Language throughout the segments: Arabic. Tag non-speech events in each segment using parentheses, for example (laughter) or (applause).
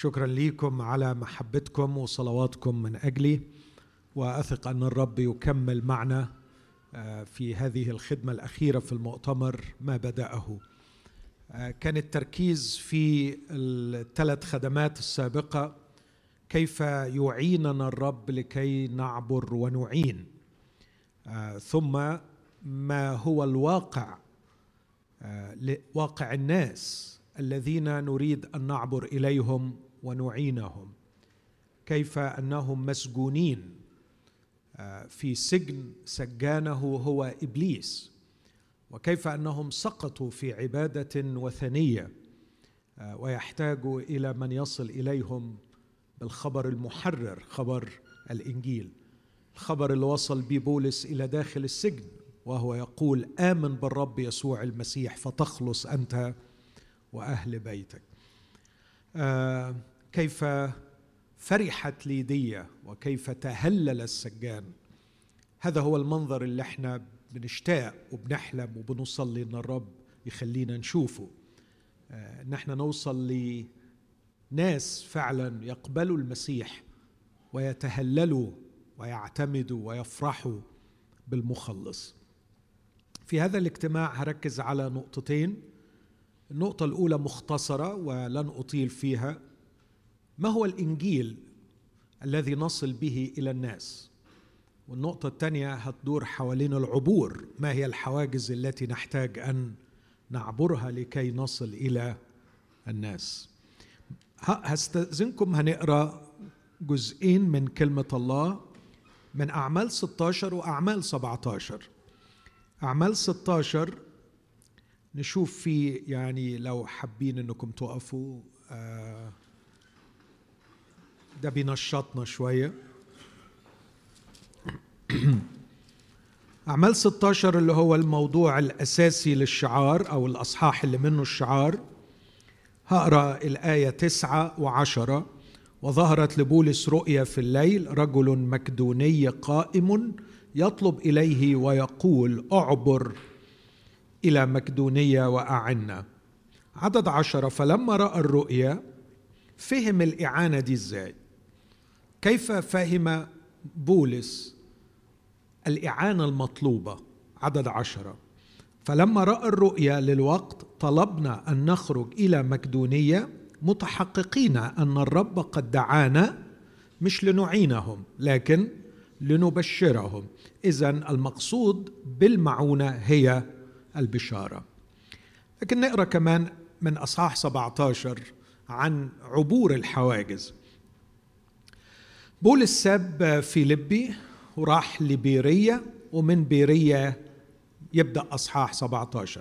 شكرا ليكم على محبتكم وصلواتكم من أجلي وأثق أن الرب يكمل معنا آه، في هذه الخدمة الأخيرة في المؤتمر ما بدأه. آه، كان التركيز في الثلاث خدمات السابقة كيف يعيننا الرب لكي نعبر ونعين. آه، ثم ما هو الواقع واقع الناس الذين نريد أن نعبر إليهم ونعينهم. كيف أنهم مسجونين؟ آه، في سجن سجانه هو إبليس. وكيف أنهم سقطوا في عبادة وثنية؟ آه، ويحتاجوا إلى من يصل إليهم بالخبر المحرر خبر الإنجيل الخبر اللي وصل به بولس إلى داخل السجن وهو يقول آمن بالرب يسوع المسيح فتخلص أنت وأهل بيتك. آه كيف فرحت ليدية وكيف تهلل السجان. هذا هو المنظر اللي إحنا بنشتاق وبنحلم وبنصلي إن الرب يخلينا نشوفه. آه ان إحنا نوصل لناس فعلا يقبلوا المسيح ويتهللوا ويعتمدوا ويفرحوا بالمخلص. في هذا الاجتماع هركز على نقطتين. النقطة الأولى مختصرة ولن أطيل فيها. ما هو الإنجيل الذي نصل به إلى الناس؟ والنقطة الثانية هتدور حوالين العبور. ما هي الحواجز التي نحتاج أن نعبرها لكي نصل إلى الناس؟ هستأذنكم هنقرأ جزئين من كلمة الله من أعمال 16 وأعمال 17 أعمال 16 نشوف في يعني لو حابين إنكم تقفوا آه، ده بينشطنا شوية. (clears throat) أعمال 16 اللي هو الموضوع الأساسي للشعار أو الأصحاح اللي منه الشعار. هقرأ الآية تسعة وعشرة. وظهرت لبولس رؤيا في الليل رجل مكدوني قائم يطلب إليه ويقول أعبر إلى مكدونية وأعنا. عدد عشرة. فلما رأى الرؤيا فهم الإعانة دي إزاي؟ كيف فهم بولس الإعانة المطلوبة عدد عشرة؟ فلما رأى الرؤيا للوقت طلبنا أن نخرج إلى مكدونية متحققين أن الرب قد دعانا مش لنعينهم لكن لنبشرهم. إذا المقصود بالمعونة هي البشارة. لكن نقرأ كمان من أصحاح 17 عن عبور الحواجز. بولس ساب فيلبي وراح لبيرية ومن بيرية يبدأ أصحاح 17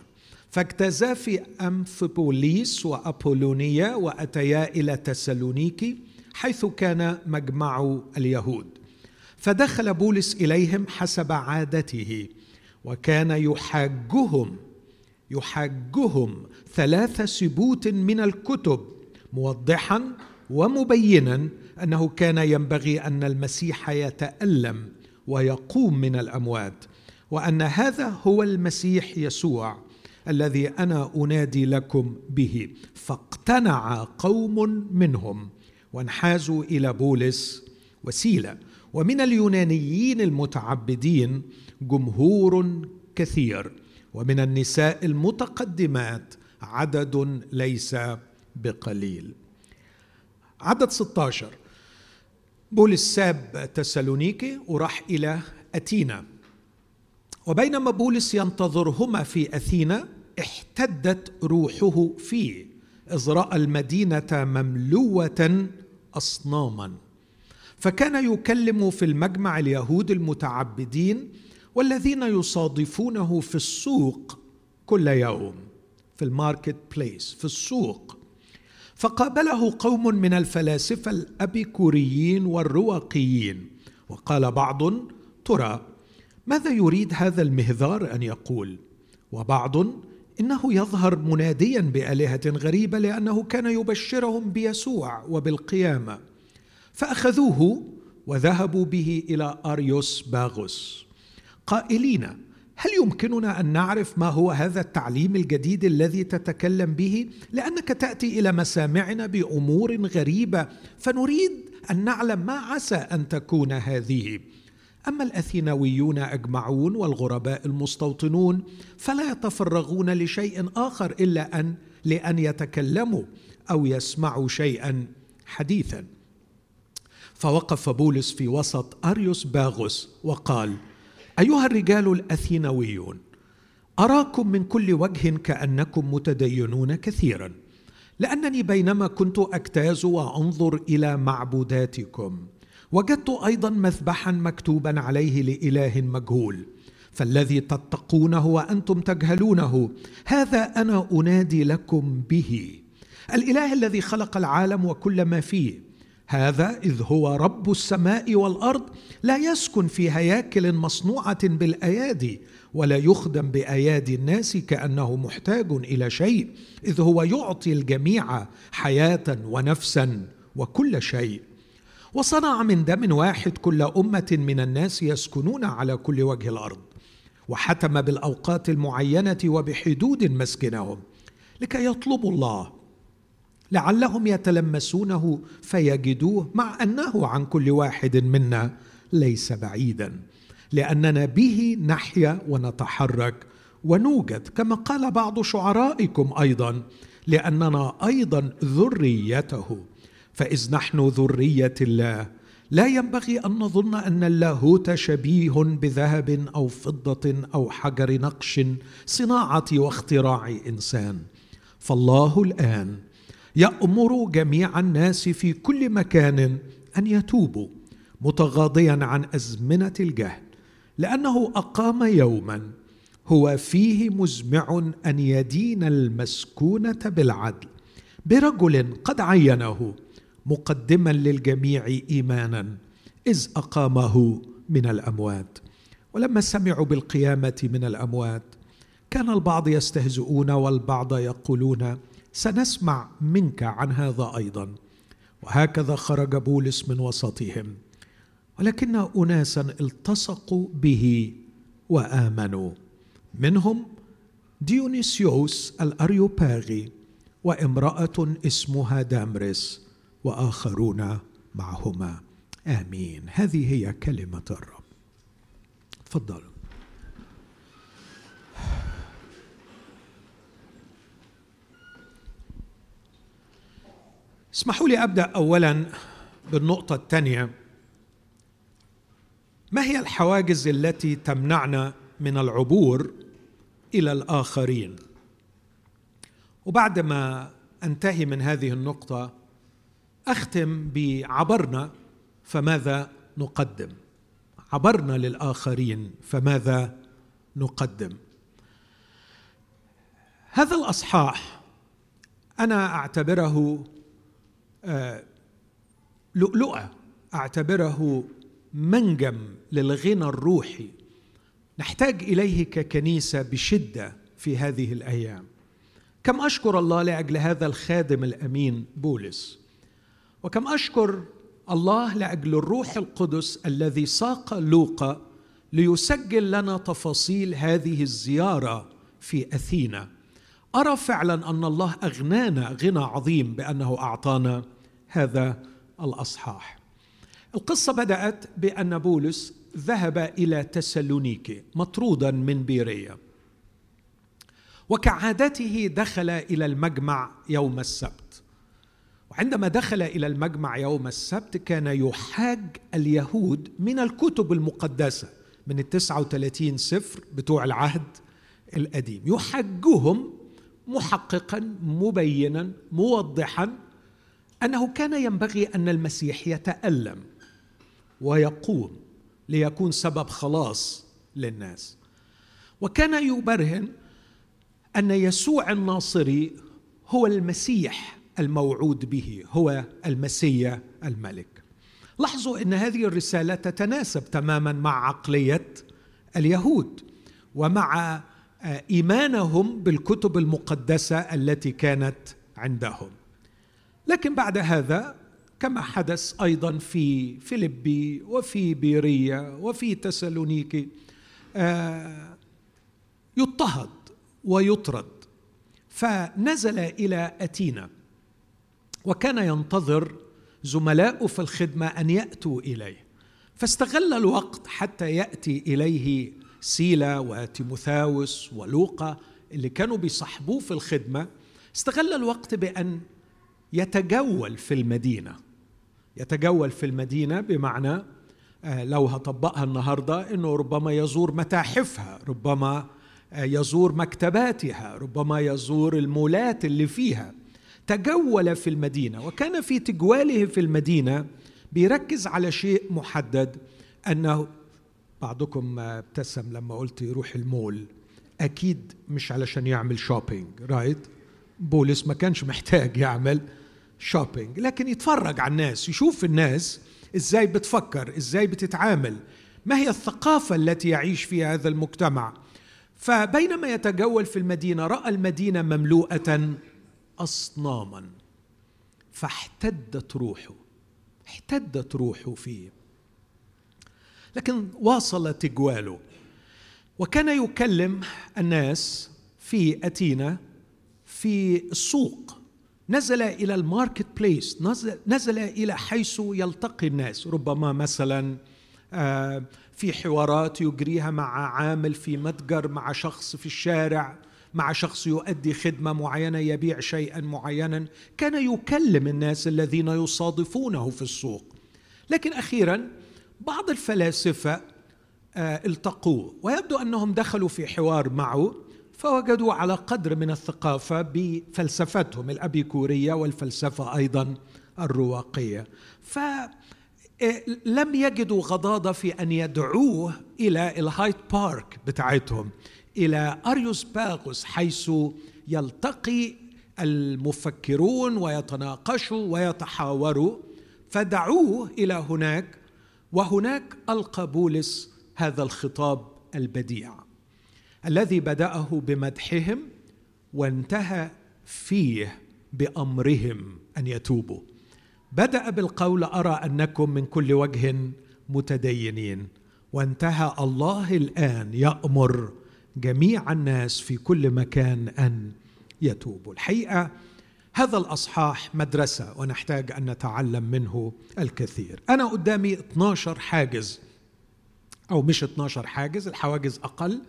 فاجتازا في أمفبوليس وأبولونيا وأتيا إلى تسالونيكي حيث كان مجمع اليهود. فدخل بولس إليهم حسب عادته وكان يحاجهم يحاجهم ثلاث سبوت من الكتب موضحا ومبينا أنه كان ينبغي أن المسيح يتألم ويقوم من الأموات وأن هذا هو المسيح يسوع الذي أنا أنادي لكم به. فاقتنع قوم منهم وانحازوا إلى بولس وسيله ومن اليونانيين المتعبدين جمهور كثير ومن النساء المتقدمات عدد ليس بقليل. عدد 16 بولس ساب تسالونيكي وراح إلى أثينا. وبينما بولس ينتظرهما في أثينا احتدت روحه فيه إذ رأى المدينة مملوة أصناما. فكان يكلم في المجمع اليهود المتعبدين والذين يصادفونه في السوق كل يوم في الماركت بليس في السوق. فقابله قوم من الفلاسفة الأبيكوريين والرواقيين. وقال بعض ترى ماذا يريد هذا المهذار أن يقول؟ وبعض إنه يظهر مناديا بآلهة غريبة لأنه كان يبشرهم بيسوع وبالقيامة. فأخذوه وذهبوا به إلى أريوس باغوس. قائلين هل يمكننا أن نعرف ما هو هذا التعليم الجديد الذي تتكلم به؟ لأنك تأتي إلى مسامعنا بأمور غريبة فنريد أن نعلم ما عسى أن تكون هذه. أما الأثينويون أجمعون والغرباء المستوطنون فلا يتفرغون لشيء آخر إلا أن لأن يتكلموا أو يسمعوا شيئا حديثا. فوقف بولس في وسط أريوس باغوس وقال أيها الرجال الأثينويون أراكم من كل وجه كأنكم متدينون كثيرا لأنني بينما كنت أجتاز وأنظر إلى معبوداتكم وجدت أيضا مذبحا مكتوبا عليه لإله مجهول فالذي تتقونه وأنتم تجهلونه هذا أنا أنادي لكم به. الإله الذي خلق العالم وكل ما فيه هذا إذ هو رب السماء والأرض لا يسكن في هياكل مصنوعة بالأيادي ولا يخدم بأيادي الناس كأنه محتاج إلى شيء إذ هو يعطي الجميع حياة ونفسا وكل شيء. وصنع من دم واحد كل أمة من الناس يسكنون على كل وجه الأرض وحتم بالأوقات المعينة وبحدود مسكنهم لكي يطلبوا الله لعلهم يتلمسونه فيجدوه مع أنه عن كل واحد منا ليس بعيدا لاننا به نحيا ونتحرك ونوجد كما قال بعض شعرائكم أيضا لأننا أيضا ذريته. فإذ نحن ذرية الله لا ينبغي أن نظن أن اللاهوت شبيه بذهب أو فضة أو حجر نقش صناعة واختراع إنسان. فالله الآن يأمر جميع الناس في كل مكان أن يتوبوا متغاضيا عن أزمنة الجهل لأنه أقام يوما هو فيه مزمع أن يدين المسكونة بالعدل برجل قد عينه مقدما للجميع ايمانا إذ أقامه من الأموات. ولما سمعوا بالقيامة من الأموات كان البعض يستهزئون والبعض يقولون سنسمع منك عن هذا أيضا. وهكذا خرج بولس من وسطهم. ولكن اناسا التصقوا به وآمنوا. منهم ديونيسيوس الأريوباغي وامرأة اسمها دامرس وآخرون معهما. آمين. هذه هي كلمة الرب. تفضلوا اسمحوا لي أبدأ اولا بالنقطة الثانية. ما هي الحواجز التي تمنعنا من العبور إلى الآخرين؟ وبعد ما أنتهي من هذه النقطة أختم بعبرنا فماذا نقدم؟ عبرنا للآخرين فماذا نقدم؟ هذا الأصحاح أنا أعتبره لؤلؤه أعتبره منجم للغنى الروحي. نحتاج اليه ككنيسه بشدة في هذه الأيام. كم أشكر الله لأجل هذا الخادم الأمين بولس. وكم أشكر الله لأجل الروح القدس الذي ساق لوقا ليسجل لنا تفاصيل هذه الزيارة في أثينا. أرى فعلا أن الله أغنانا غنى عظيم بأنه أعطانا هذا الأصحاح. القصة بدأت بأن بولس ذهب إلى تسالونيكي مطرودا من بيريه وكعادته دخل إلى المجمع يوم السبت. وعندما دخل إلى المجمع يوم السبت كان يحاج اليهود من الكتب المقدسة من التسعة وثلاثين سفر بتوع العهد القديم. يحجهم محققا مبينا موضحا أنه كان ينبغي أن المسيح يتألم ويقوم ليكون سبب خلاص للناس. وكان يبرهن أن يسوع الناصري هو المسيح الموعود به هو المسيا الملك. لاحظوا إن هذه الرسالة تتناسب تماما مع عقلية اليهود ومع إيمانهم بالكتب المقدسة التي كانت عندهم. لكن بعد هذا كما حدث أيضا في فيلبي وفي بيريا وفي تسالونيكي آه يضطهد ويطرد. فنزل إلى أتينا وكان ينتظر زملاؤه في الخدمة أن يأتوا إليه. فاستغل الوقت حتى يأتي إليه سيلا وتيموثاوس ولوقا اللي كانوا بيصحبوه في الخدمة. استغل الوقت بأن يتجول في المدينة. يتجول في المدينة بمعنى آه، لو هطبقها النهارده إنه ربما يزور متاحفها ربما آه، يزور مكتباتها ربما يزور المولات اللي فيها. تجول في المدينة وكان في تجواله في المدينة بيركز على شيء محدد أنه بعضكم ابتسم لما قلت يروح المول. أكيد مش علشان يعمل shopping right بولس ما كانش محتاج يعمل shopping لكن يتفرج على الناس يشوف الناس إزاي بتفكر إزاي بتتعامل ما هي الثقافة التي يعيش فيها هذا المجتمع. فبينما يتجول في المدينة رأى المدينة مملوءة اصناما فاحتدت روحه احتدت روحه فيه. لكن واصل تجواله وكان يكلم الناس في أتينا في السوق. نزل إلى الماركت بليس نزل, نزل إلى حيث يلتقي الناس. ربما مثلا آه، في حوارات يجريها مع عامل في متجر مع شخص في الشارع مع شخص يؤدي خدمة معينة يبيع شيئا معينا. كان يكلم الناس الذين يصادفونه في السوق. لكن أخيرا بعض الفلاسفة آه، التقوه ويبدو أنهم دخلوا في حوار معه. فوجدوا على قدر من الثقافة بفلسفتهم الأبيكورية والفلسفة أيضا الرواقية. ف آه، لم يجدوا غضاضة في أن يدعوه إلى الهايد بارك بتاعتهم إلى أريوس باغوس حيث يلتقي المفكرون ويتناقشوا ويتحاوروا فدعوه إلى هناك وهناك ألقى بولس هذا الخطاب البديع. الذي بدأه بمدحهم وانتهى فيه بأمرهم أن يتوبوا. بدأ بالقول أرى أنكم من كل وجه متدينين. وانتهى الله الآن يأمر جميع الناس في كل مكان أن يتوبوا. الحقيقة هذا الأصحاح مدرسة ونحتاج أن نتعلم منه الكثير. أنا قدامي 12 حاجز أو مش 12 حاجز الحواجز أقل.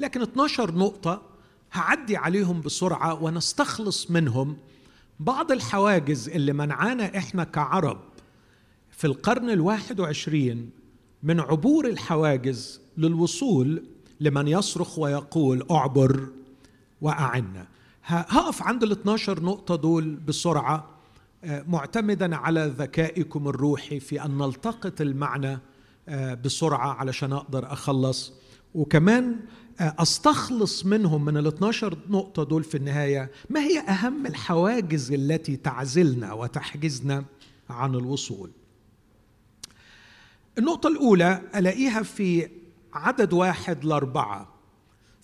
لكن 12 نقطة هعدي عليهم بسرعة ونستخلص منهم. بعض الحواجز اللي منعانا إحنا كعرب في القرن الواحد وعشرين من عبور الحواجز للوصول لمن يصرخ ويقول اعبر واعنا هقف عند ال 12 نقطة دول بسرعة آه، معتمدا على ذكائكم الروحي في أن نلتقط المعنى آه، بسرعة علشان أقدر أخلص. وكمان آه، أستخلص منهم من ال 12 نقطة دول في النهاية. ما هي أهم الحواجز التي تعزلنا وتحجزنا عن الوصول؟ النقطة الأولى ألاقيها في عدد واحد لأربعة.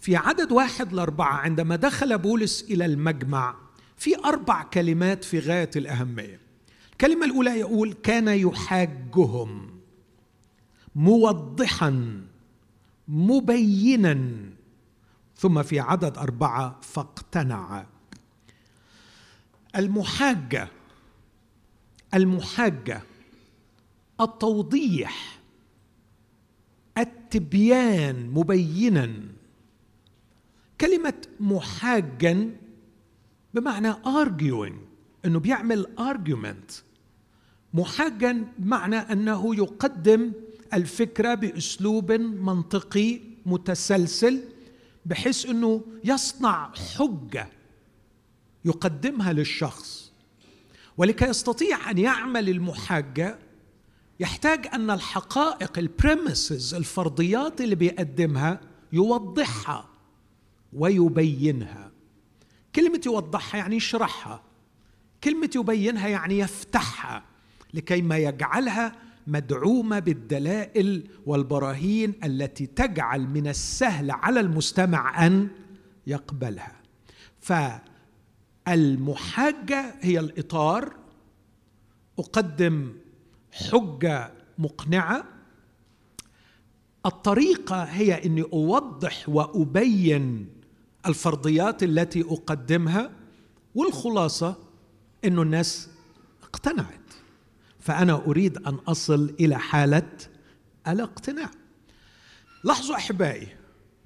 في عدد واحد لأربعة عندما دخل بولس إلى المجمع في أربع كلمات في غاية الأهمية. الكلمة الأولى يقول كان يحاجهم موضحا مبينا. ثم في عدد أربعة فاقتنع. المحاجة المحاجة التوضيح التبيان مبينا. كلمة محاجا بمعنى arguing إنه بيعمل argument. محاجا بمعنى إنه يقدم الفكرة بأسلوب منطقي متسلسل بحيث إنه يصنع حجة يقدمها للشخص. ولكي يستطيع أن يعمل المحاجة يحتاج أن الحقائق البريمسز الفرضيات اللي بيقدمها يوضحها ويبينها. كلمة يوضحها يعني يشرحها. كلمة يبينها يعني يفتحها لكي ما يجعلها مدعومة بالدلائل والبراهين التي تجعل من السهل على المستمع أن يقبلها. فالمحاجة هي الإطار. أقدم حجة مقنعة. الطريقة هي إني أوضح وأبين الفرضيات التي أقدمها. والخلاصة إنه الناس اقتنعت. فأنا أريد أن أصل إلى حالة الاقتناع. لاحظوا أحبائي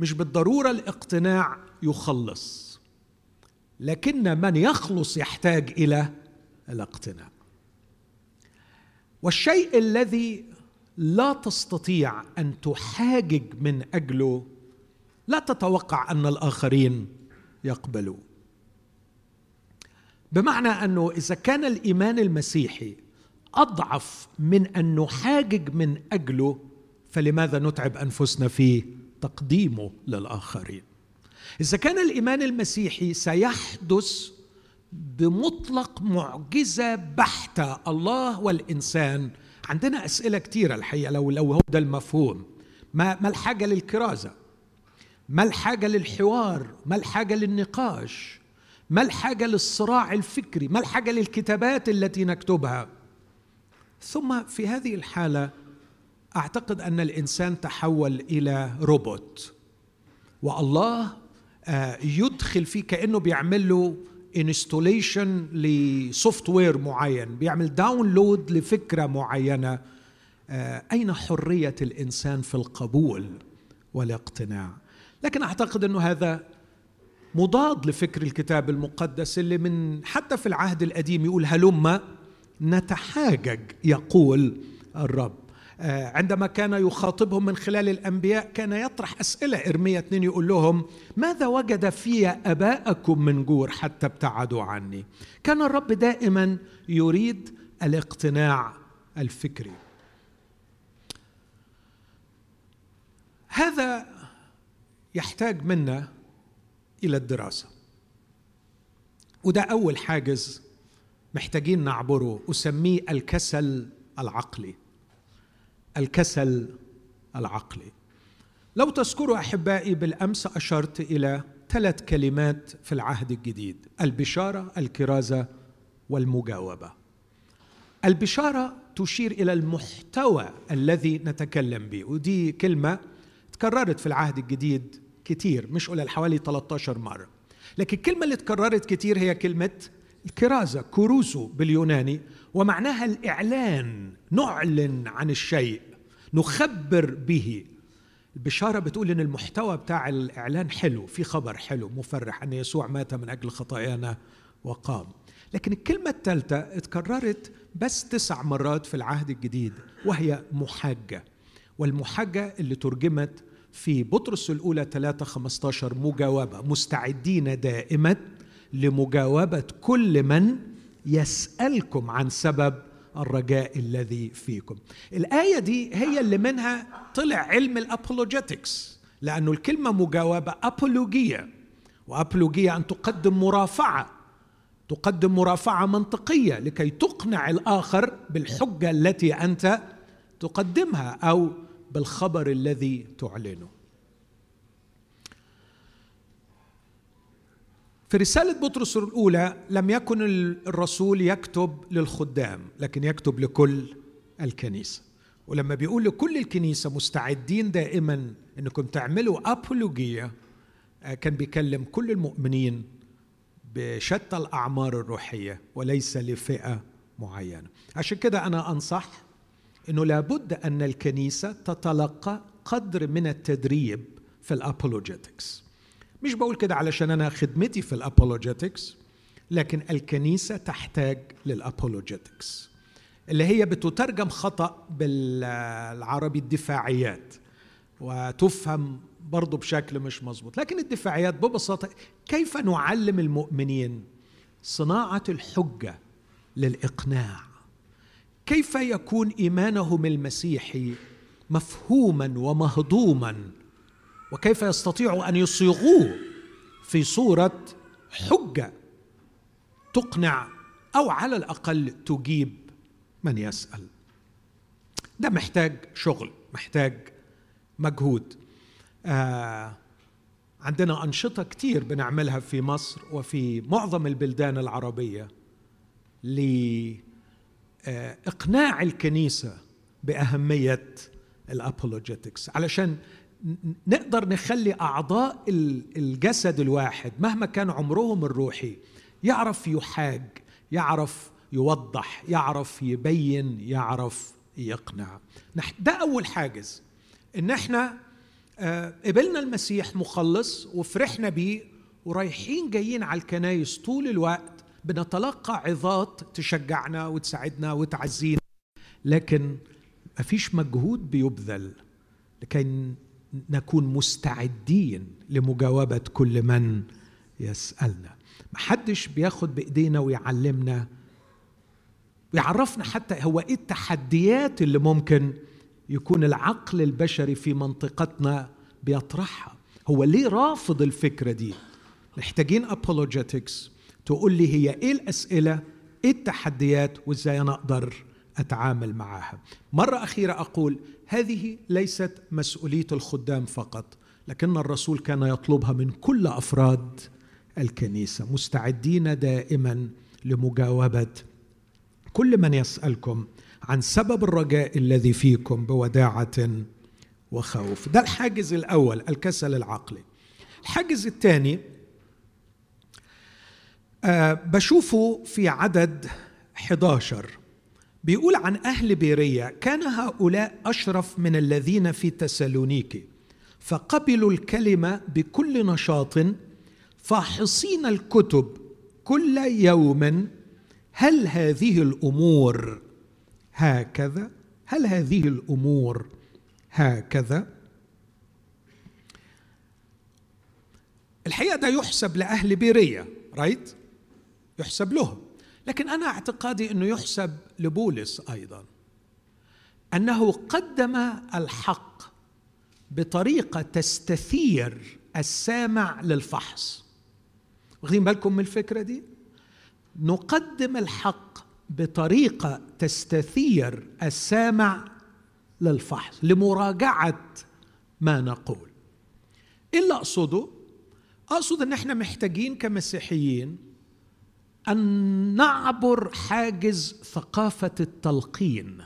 مش بالضرورة الاقتناع يخلص لكن من يخلص يحتاج إلى الاقتناع. والشيء الذي لا تستطيع أن تحاجج من أجله لا تتوقع أن الآخرين يقبلوا بمعنى أنه إذا كان الإيمان المسيحي أضعف من أن نحاجج من أجله فلماذا نتعب أنفسنا في تقديمه للآخرين؟ إذا كان الإيمان المسيحي سيحدث بمطلق معجزة بحتة الله والإنسان. عندنا أسئلة كثيره الحقيقة لو لو هو ده المفهوم. ما ما الحاجة للكرازة؟ ما الحاجة للحوار؟ ما الحاجة للنقاش؟ ما الحاجة للصراع الفكري؟ ما الحاجة للكتابات التي نكتبها؟ ثم في هذه الحالة أعتقد أن الإنسان تحول إلى روبوت. والله آه، يدخل فيه كأنه بيعمل له installation ل software معين بيعمل download لفكرة معينة. آه، أين حرية الإنسان في القبول والاقتناع؟ لكن أعتقد أنه هذا مضاد لفكر الكتاب المقدس اللي من حتى في العهد القديم يقول هلم نتحاجج يقول الرب. آه، عندما كان يخاطبهم من خلال الأنبياء كان يطرح أسئلة. إرميا 2 يقول لهم ماذا وجد في اباءكم من جور حتى ابتعدوا عني؟ كان الرب دائما يريد الاقتناع الفكري. هذا يحتاج منا إلى الدراسة. وده أول حاجز محتاجين نعبره أسميه الكسل العقلي. الكسل العقلي. لو تذكروا أحبائي بالأمس أشرت إلى ثلاث كلمات في العهد الجديد البشارة الكرازة والمجاوبة. البشارة تشير إلى المحتوى الذي نتكلم به ودي كلمة تكررت في العهد الجديد كتير مش قليل حوالي 13 مرة. لكن الكلمة اللي تكررت كتير هي كلمة الكرازة كروسو باليوناني ومعناها الإعلان نعلن عن الشيء نخبر به. البشارة بتقول إن المحتوى بتاع الإعلان حلو في خبر حلو مفرح أن يسوع مات من أجل خطايانا وقام. لكن الكلمة الثالثة اتكررت بس تسع مرات في العهد الجديد وهي محاجة. والمحاجة اللي ترجمت في بطرس الأولى 3 15 مجاوبة مستعدين دائما لمجاوبة كل من يسألكم عن سبب الرجاء الذي فيكم. الآية دي هي اللي منها طلع علم الأبولوجيتكس لأنه الكلمة مجاوبة أبولوجية وأبولوجية أن تقدم مرافعة تقدم مرافعة منطقية لكي تقنع الآخر بالحجة التي أنت تقدمها أو بالخبر الذي تعلنه. في رسالة بطرس الأولى لم يكن الرسول يكتب للخدام لكن يكتب لكل الكنيسة. ولما بيقول لكل الكنيسة مستعدين دائما أنكم تعملوا أبولوجية كان بيكلم كل المؤمنين بشتى الأعمار الروحية وليس لفئة معينة. عشان كده أنا أنصح إنه لابد أن الكنيسة تتلقى قدر من التدريب في ال apologetics مش بقول كده علشان أنا خدمتي في ال apologetics لكن الكنيسة تحتاج لل apologetics اللي هي بتترجم خطأ بالعربي الدفاعيات وتفهم برضه بشكل مش مظبوط. لكن الدفاعيات ببساطة كيف نعلم المؤمنين صناعة الحجة للإقناع؟ كيف يكون إيمانهم المسيحي مفهوما ومهضوما وكيف يستطيعوا أن يصيغوه في صورة حجة تقنع أو على الأقل تجيب من يسأل. ده محتاج شغل محتاج مجهود. آه عندنا أنشطة كتير بنعملها في مصر وفي معظم البلدان العربية إقناع الكنيسة بأهمية الابولوجيتكس علشان نقدر نخلي أعضاء الجسد الواحد مهما كان عمرهم الروحي يعرف يحاج يعرف يوضح يعرف يبين يعرف يقنع. ده أول حاجز. إن إحنا آه، قبلنا المسيح مخلص وفرحنا بيه ورايحين جايين على الكنايس طول الوقت بنتلقى عظات تشجعنا وتساعدنا وتعزينا لكن مفيش مجهود بيبذل لكي نكون مستعدين لمجاوبة كل من يسألنا. محدش بياخد بإيدينا ويعلمنا ويعرفنا حتى هو إيه التحديات اللي ممكن يكون العقل البشري في منطقتنا بيطرحها. هو ليه رافض الفكرة دي؟ محتاجين أبولوجيتكس تقول لي هي إيه الأسئلة إيه التحديات وإزاي أنا أقدر أتعامل معها مرة أخيرة أقول هذه ليست مسؤولية الخدام فقط لكن الرسول كان يطلبها من كل أفراد الكنيسة مستعدين دائما لمجاوبة كل من يسألكم عن سبب الرجاء الذي فيكم بوداعة وخوف. ده الحاجز الأول الكسل العقلي. الحاجز الثاني أه بشوفه في عدد 11 بيقول عن أهل بيرية كان هؤلاء أشرف من الذين في تسالونيكي فقبلوا الكلمة بكل نشاط فاحصين الكتب كل يوم هل هذه الأمور هكذا؟ هل هذه الأمور هكذا؟ الحقيقة ده يحسب لأهل بيرية رايت يحسب لهم. لكن أنا اعتقادي إنه يحسب لبولس أيضا أنه قدم الحق بطريقة تستثير السامع للفحص. واخدين بالكم من الفكرة دي؟ نقدم الحق بطريقة تستثير السامع للفحص لمراجعة ما نقول. إيه اللي أقصده أقصد إن إحنا محتاجين كمسيحيين أن نعبر حاجز ثقافة التلقين.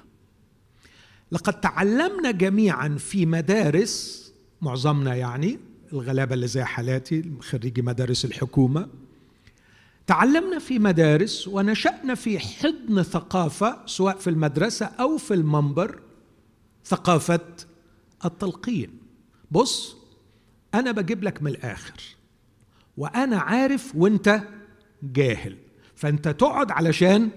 لقد تعلمنا جميعا في مدارس معظمنا يعني الغلابة اللي زي حالاتي خريجي مدارس الحكومة. تعلمنا في مدارس ونشأنا في حضن ثقافة سواء في المدرسة أو في المنبر ثقافة التلقين. بص أنا بجيب لك من الآخر وأنا عارف وأنت جاهل. فانت تقعد علشان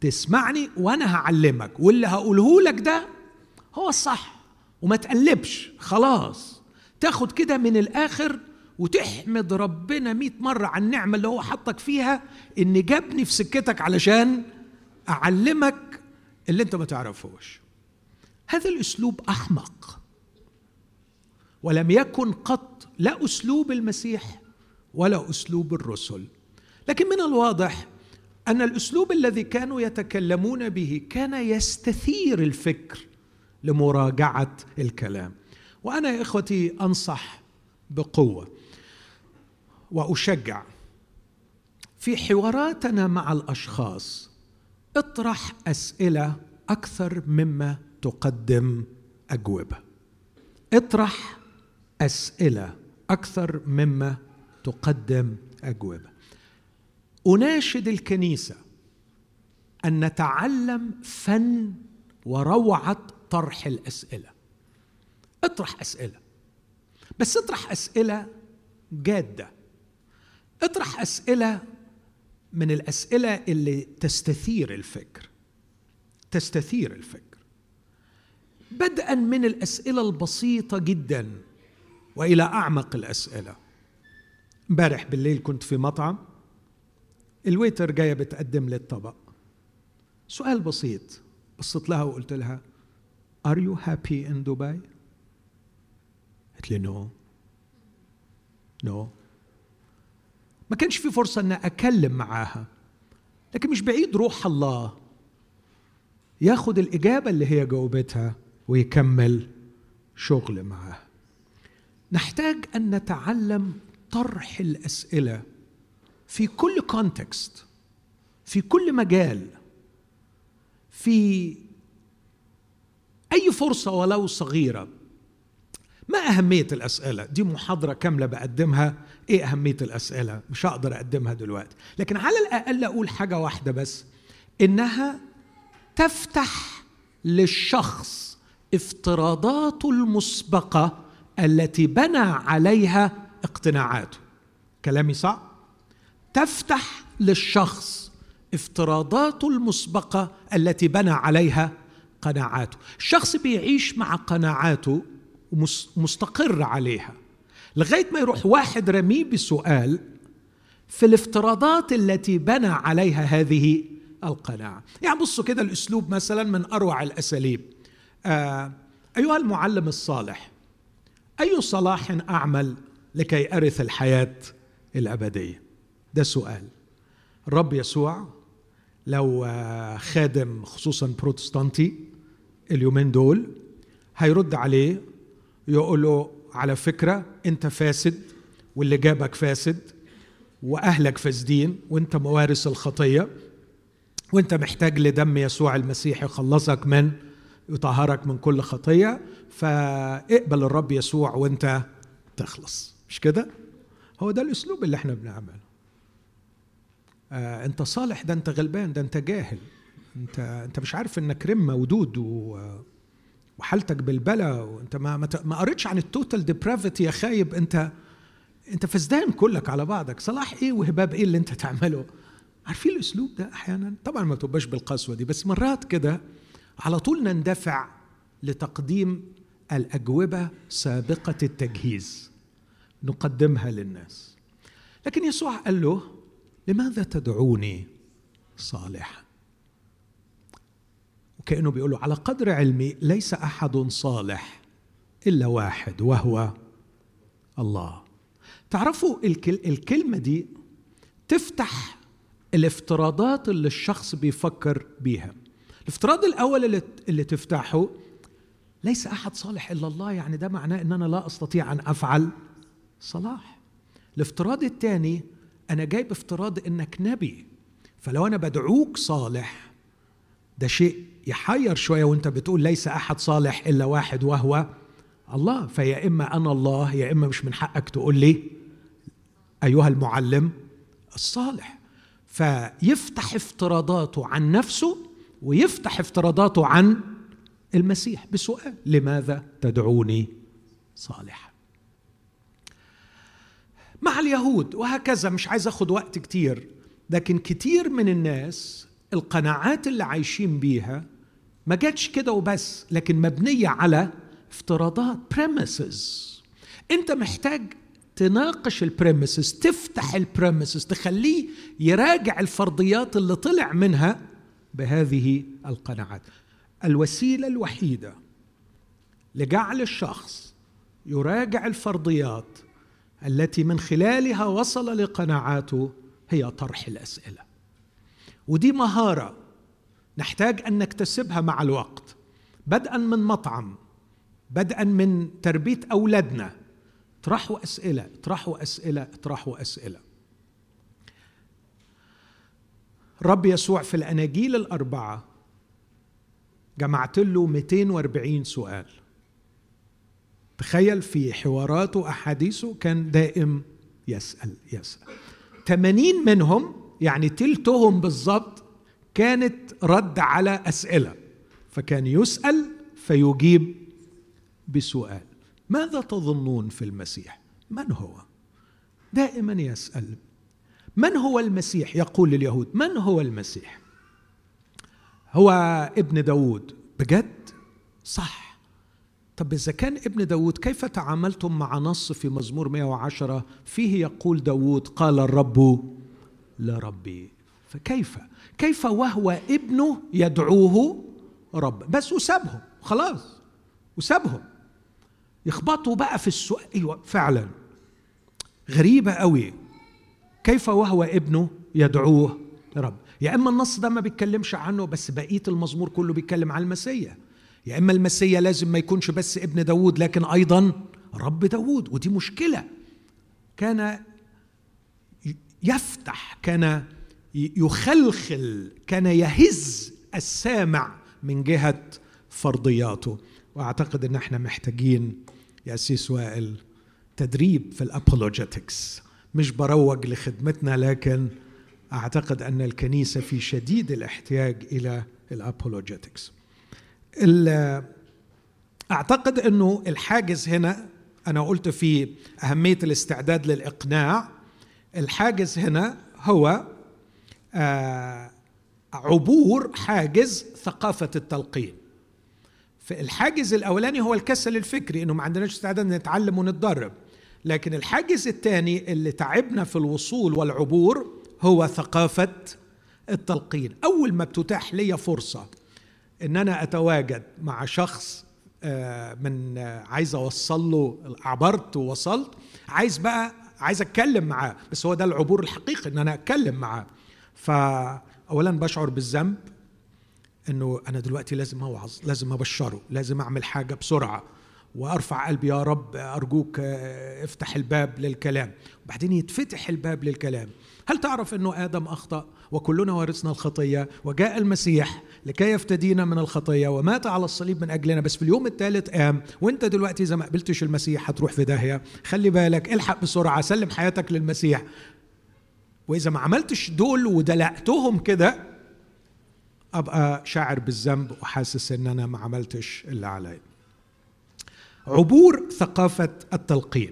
تسمعني وأنا هعلمك واللي هقوله لك ده هو الصح. وما تقلبش خلاص. تاخد كده من الآخر وتحمد ربنا مئة مرة على النعمة اللي هو حطك فيها إن جابني في سكتك علشان أعلمك اللي أنت ما تعرفوش هذا الأسلوب أحمق. ولم يكن قط لا أسلوب المسيح ولا أسلوب الرسل. لكن من الواضح أن الأسلوب الذي كانوا يتكلمون به كان يستثير الفكر لمراجعة الكلام. وأنا يا إخوتي أنصح بقوة وأشجع في حواراتنا مع الأشخاص اطرح أسئلة أكثر مما تقدم أجوبة. اطرح أسئلة أكثر مما تقدم أجوبة. أناشد الكنيسة أن نتعلم فن وروعة طرح الأسئلة. اطرح أسئلة. بس اطرح أسئلة جادة. اطرح أسئلة من الأسئلة اللي تستثير الفكر. تستثير الفكر. بدءا من الأسئلة البسيطة جدا وإلى أعمق الأسئلة. امبارح بالليل كنت في مطعم. ال waiter جاية بتقدم لي الطبق. سؤال بسيط. بصيت لها وقلت لها Are you happy in Dubai؟ قالت لي no no ما كانش في فرصة أن أكلم معاها لكن مش بعيد روح الله. ياخد الإجابة اللي هي جاوبتها ويكمل شغل معاها. نحتاج أن نتعلم طرح الأسئلة. في كل context في كل مجال في أي فرصة ولو صغيرة. ما أهمية الأسئلة؟ دي محاضرة كاملة بقدمها. إيه أهمية الأسئلة؟ مش هقدر أقدمها دلوقتي. لكن على الأقل أقول حاجة واحدة بس إنها تفتح للشخص افتراضاته المسبقة التي بنى عليها اقتناعاته. كلامي صح؟ تفتح للشخص افتراضاته المسبقة التي بنى عليها قناعاته. الشخص بيعيش مع قناعاته ومستقر عليها. لغاية ما يروح واحد رميه بسؤال في الافتراضات التي بنى عليها هذه القناعة. يعني بصوا كده الأسلوب مثلا من أروع الأساليب. آه أيها المعلم الصالح أي صلاح أعمل لكي أرث الحياة الأبدية؟ ده سؤال. الرب يسوع لو آه، خادم خصوصا بروتستانتي اليومين دول هيرد عليه يقول له على فكرة أنت فاسد واللي جابك فاسد وأهلك فاسدين وأنت موارث الخطية وأنت محتاج لدم يسوع المسيح يخلصك من يطهرك من كل خطية فاقبل الرب يسوع وأنت تخلص. مش كده؟ هو ده الأسلوب اللي إحنا بنعمله. آه انت صالح ده انت غلبان ده انت جاهل. انت انت مش عارف انك رمة ودود و وحالتك بالبلا وانت ما ما قريتش عن ال total depravity يا خايب. انت انت فسدان كلك على بعضك. صلاح إيه وهباب إيه اللي انت تعمله؟ عارفين الأسلوب ده أحيانا؟ طبعا ما تبقاش بالقسوة دي بس مرات كده على طول نندفع لتقديم الأجوبة سابقة التجهيز. نقدمها للناس. لكن يسوع قال له لماذا تدعوني صالحا؟ وكأنه بيقول له على قدر علمي ليس أحد صالح إلا واحد وهو الله. تعرفوا الكلمة دي تفتح الافتراضات اللي الشخص بيفكر بيها. الافتراض الأول اللي, اللي تفتحه ليس أحد صالح إلا الله يعني ده معناه إن أنا لا أستطيع أن أفعل صلاح. الافتراض الثاني أنا جايب افتراض إنك نبي فلو أنا بدعوك صالح ده شيء يحير شوية وأنت بتقول ليس أحد صالح إلا واحد وهو الله فيا إما أنا الله يا إما مش من حقك تقول لي أيها المعلم الصالح. فيفتح افتراضاته عن نفسه ويفتح افتراضاته عن المسيح. بسؤال لماذا تدعوني صالحا؟ مع اليهود وهكذا مش عايز أخد وقت كتير. لكن كتير من الناس القناعات اللي عايشين بيها ما جاتش كده وبس لكن مبنية على افتراضات بريمسز أنت محتاج تناقش ال premises تفتح ال premises تخليه يراجع الفرضيات اللي طلع منها بهذه القناعات. الوسيلة الوحيدة لجعل الشخص يراجع الفرضيات التي من خلالها وصل لقناعاته هي طرح الأسئلة. ودي مهارة نحتاج أن نكتسبها مع الوقت بدءا من مطعم بدءا من تربية أولادنا. اطرحوا أسئلة اطرحوا أسئلة اطرحوا أسئلة. رب يسوع في الأناجيل الأربعة جمعت له 240 سؤال. تخيل في حواراته واحاديثه كان دائم يسأل يسأل. 80 منهم يعني تلتهم بالضبط كانت رد على أسئلة. فكان يسأل فيجيب بسؤال. ماذا تظنون في المسيح؟ من هو؟ دائما يسأل. من هو المسيح؟ يقول لليهود من هو المسيح؟ هو ابن داود بجد؟ صح. طب إذا كان ابن داود كيف تعاملتم مع نص في مزمور 110 فيه يقول داود قال الرب لربي. فكيف؟ كيف وهو ابنه يدعوه رب؟ بس وسابهم خلاص وسابهم يخبطوا بقى في السؤال أيوه فعلا. غريبة قوي كيف وهو ابنه يدعوه رب؟ يا إما النص ده ما بيتكلمش عنه بس بقية المزمور كله بيتكلم عن المسيا يا إما المسيا لازم ما يكونش بس ابن داود لكن أيضا رب داود ودي مشكلة. كان يفتح كان يخلخل كان يهز السامع من جهة فرضياته. وأعتقد إن إحنا محتاجين يا قسيس وائل تدريب في ال apologetics مش بروج لخدمتنا لكن أعتقد أن الكنيسة في شديد الاحتياج إلى ال apologetics أعتقد إنه الحاجز هنا أنا قلت في أهمية الاستعداد للإقناع الحاجز هنا هو آه عبور حاجز ثقافة التلقين. فالحاجز الأولاني هو الكسل الفكري إنه ما عندناش استعداد نتعلم ونتدرب. لكن الحاجز الثاني اللي تعبنا في الوصول والعبور هو ثقافة التلقين. أول ما بتتاح لي فرصة إن أنا أتواجد مع شخص آه، من آه، عايز أوصل له عبرت ووصلت عايز بقى عايز أتكلم معاه. بس هو ده العبور الحقيقي إن أنا أتكلم معاه. فاولا بشعر بالذنب إنه أنا دلوقتي لازم أوعظ لازم أبشره لازم أعمل حاجة بسرعة وأرفع قلبي يا رب أرجوك آه، افتح الباب للكلام. وبعدين يتفتح الباب للكلام. هل تعرف أنه آدم أخطأ؟ وكلنا ورثنا الخطية وجاء المسيح لكي يفتدينا من الخطية ومات على الصليب من أجلنا بس في اليوم الثالث قام. وأنت دلوقتي إذا ما قبلتش المسيح هتروح في داهية. خلي بالك الحق بسرعة سلم حياتك للمسيح. وإذا ما عملتش دول ودلقتهم كده أبقى شاعر بالذنب وحاسس إن أنا ما عملتش اللي عليا. عبور ثقافة التلقين.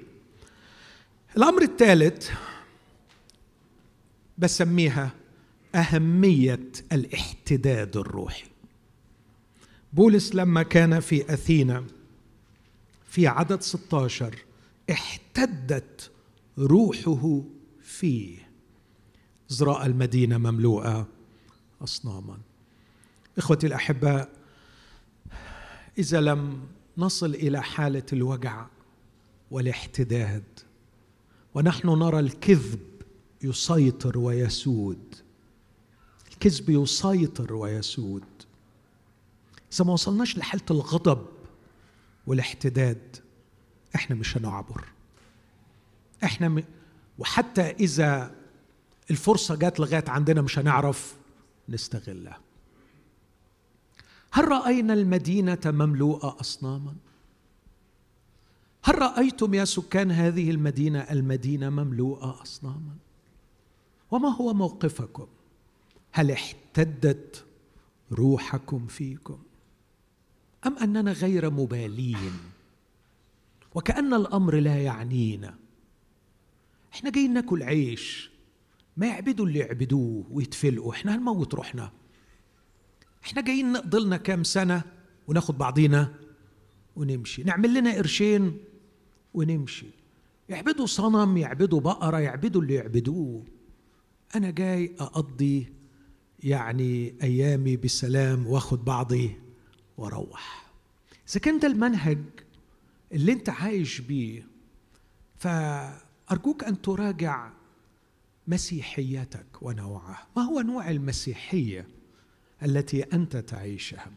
الأمر الثالث بسميها أهمية الاحتداد الروحي. بولس لما كان في أثينا في عدد 16 احتدت روحه فيه. ازراء المدينة مملوءة أصناما. إخوتي الأحباء إذا لم نصل إلى حالة الوجع والاحتداد ونحن نرى الكذب يسيطر ويسود. الكذب يسيطر ويسود. إذا ما وصلناش لحالة الغضب والاحتداد إحنا مش هنعبر. إحنا م... وحتى إذا الفرصة جات لغاية عندنا مش هنعرف نستغلها. هل رأينا المدينة مملوءة اصناما؟ هل رأيتم يا سكان هذه المدينة المدينة مملوءة اصناما؟ وما هو موقفكم؟ هل احتدت روحكم فيكم؟ أم أننا غير مبالين؟ وكأن الأمر لا يعنينا. إحنا جايين ناكل عيش. ما يعبدوا اللي يعبدوه ويتفلقوا. إحنا هنموت روحنا. إحنا جايين نقضي لنا كام سنة وناخد بعضينا ونمشي. نعمل لنا قرشين ونمشي. يعبدوا صنم يعبدوا بقرة يعبدوا اللي يعبدوه. أنا جاي أقضي يعني أيامي بسلام وأخد بعضي وأروح. إذا كان ده المنهج اللي أنت عايش بيه فأرجوك أن تراجع مسيحيتك ونوعها. ما هو نوع المسيحية التي أنت تعيشها؟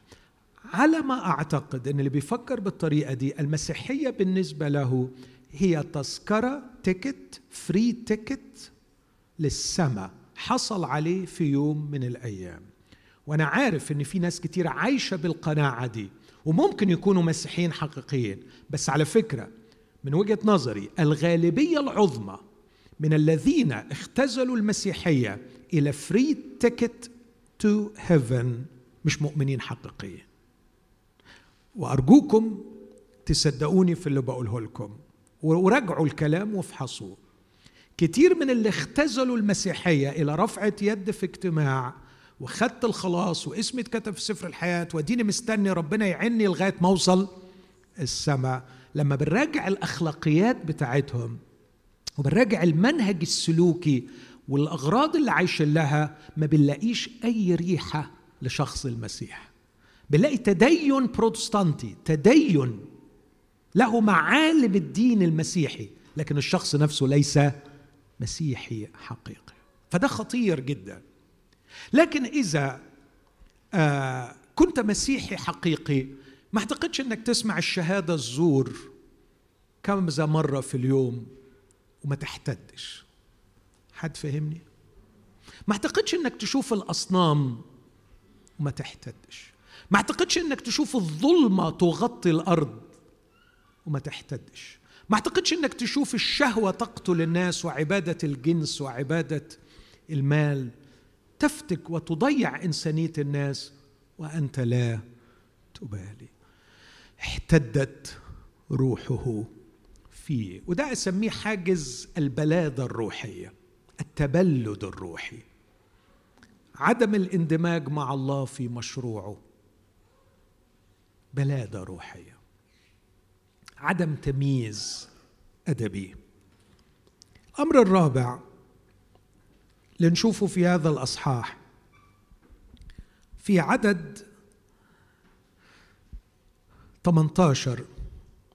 على ما أعتقد إن اللي بيفكر بالطريقة دي المسيحية بالنسبة له هي تذكرة ticket free ticket للسماء حصل عليه في يوم من الأيام. وأنا عارف إن في ناس كتير عايشة بالقناعة دي وممكن يكونوا مسيحيين حقيقيين. بس على فكرة من وجهة نظري الغالبية العظمى من الذين اختزلوا المسيحية إلى free ticket to heaven مش مؤمنين حقيقيين. وأرجوكم تصدقوني في اللي بقوله لكم وراجعوا الكلام وافحصوه. كتير من اللي اختزلوا المسيحية إلى رفعة يد في اجتماع وخدت الخلاص واسمي اتكتب في سفر الحياة واديني مستني ربنا يعني لغاية ما أوصل السماء. لما بنراجع الأخلاقيات بتاعتهم وبنراجع المنهج السلوكي والأغراض اللي عايشين لها ما بنلاقيش أي ريحة لشخص المسيح. بنلاقي تدين بروتستانتي تدين له معالم الدين المسيحي لكن الشخص نفسه ليس مسيحي حقيقي. فده خطير جدا. لكن إذا آه كنت مسيحي حقيقي ما أعتقدش إنك تسمع الشهادة الزور كم ذا مرة في اليوم وما تحتدش. حد فهمني؟ ما أعتقدش إنك تشوف الأصنام وما تحتدش. ما أعتقدش إنك تشوف الظلمة تغطي الأرض وما تحتدش. ما اعتقدش انك تشوف الشهوة تقتل الناس وعبادة الجنس وعبادة المال. تفتك وتضيع إنسانية الناس وأنت لا تبالي. احتدت روحه فيه. وده أسميه حاجز البلاده الروحية التبلد الروحي. عدم الاندماج مع الله في مشروعه. بلاده روحية. عدم تمييز أدبي. الأمر الرابع لنشوفه في هذا الأصحاح في عدد 18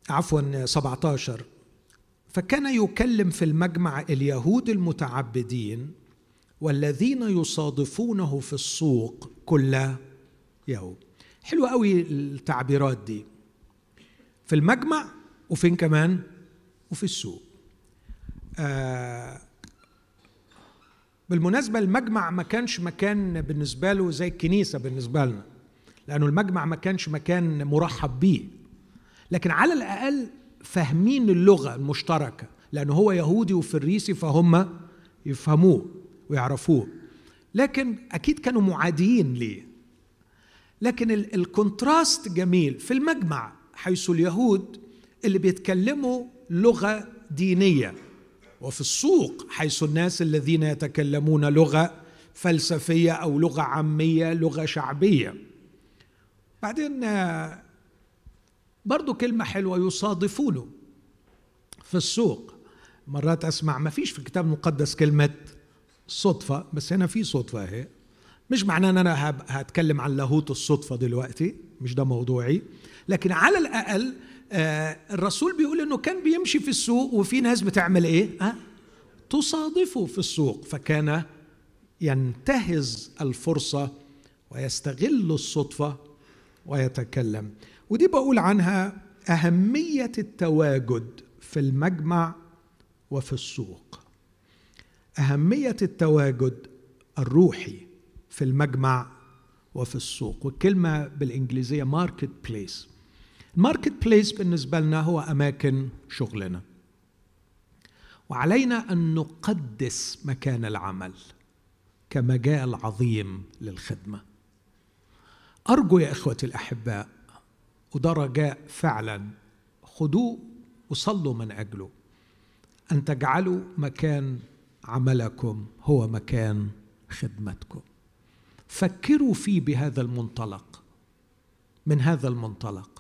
عفوا 17 فكان يكلم في المجمع اليهود المتعبدين والذين يصادفونه في السوق كل يوم. حلوة قوي التعبيرات دي. في المجمع وفين كمان؟ وفي السوق. آه بالمناسبة المجمع ما كانش مكان بالنسبة له زي الكنيسة بالنسبة لنا لأنه المجمع ما كانش مكان مرحب به لكن على الأقل فاهمين اللغة المشتركة لأنه هو يهودي وفريسي فهم يفهموه ويعرفوه. لكن أكيد كانوا معاديين ليه. لكن الكونتراست جميل في المجمع. حيث اليهود اللي بيتكلموا لغة دينية. وفي السوق حيث الناس الذين يتكلمون لغة فلسفية أو لغة عامية لغة شعبية. بعدين برضو كلمة حلوة يصادفونه في السوق. مرات أسمع ما فيش في الكتاب المقدس كلمة صدفة بس هنا في صدفة أهي. مش معناه إن أنا هتكلم عن لاهوت الصدفة دلوقتي مش ده موضوعي. لكن على الأقل آه الرسول بيقول إنه كان بيمشي في السوق وفي ناس بتعمل إيه؟ أه؟ تصادفه في السوق. فكان ينتهز الفرصة ويستغل الصدفة ويتكلم. ودي بقول عنها أهمية التواجد في المجمع وفي السوق. أهمية التواجد الروحي في المجمع وفي السوق. والكلمة بالإنجليزية marketplace ال marketplace بالنسبة لنا هو أماكن شغلنا. وعلينا أن نقدس مكان العمل كمجال عظيم للخدمة. أرجو يا إخوتي الأحباء وده رجاء فعلا خدوه وصلوا من أجله. أن تجعلوا مكان عملكم هو مكان خدمتكم. فكروا فيه بهذا المنطلق من هذا المنطلق.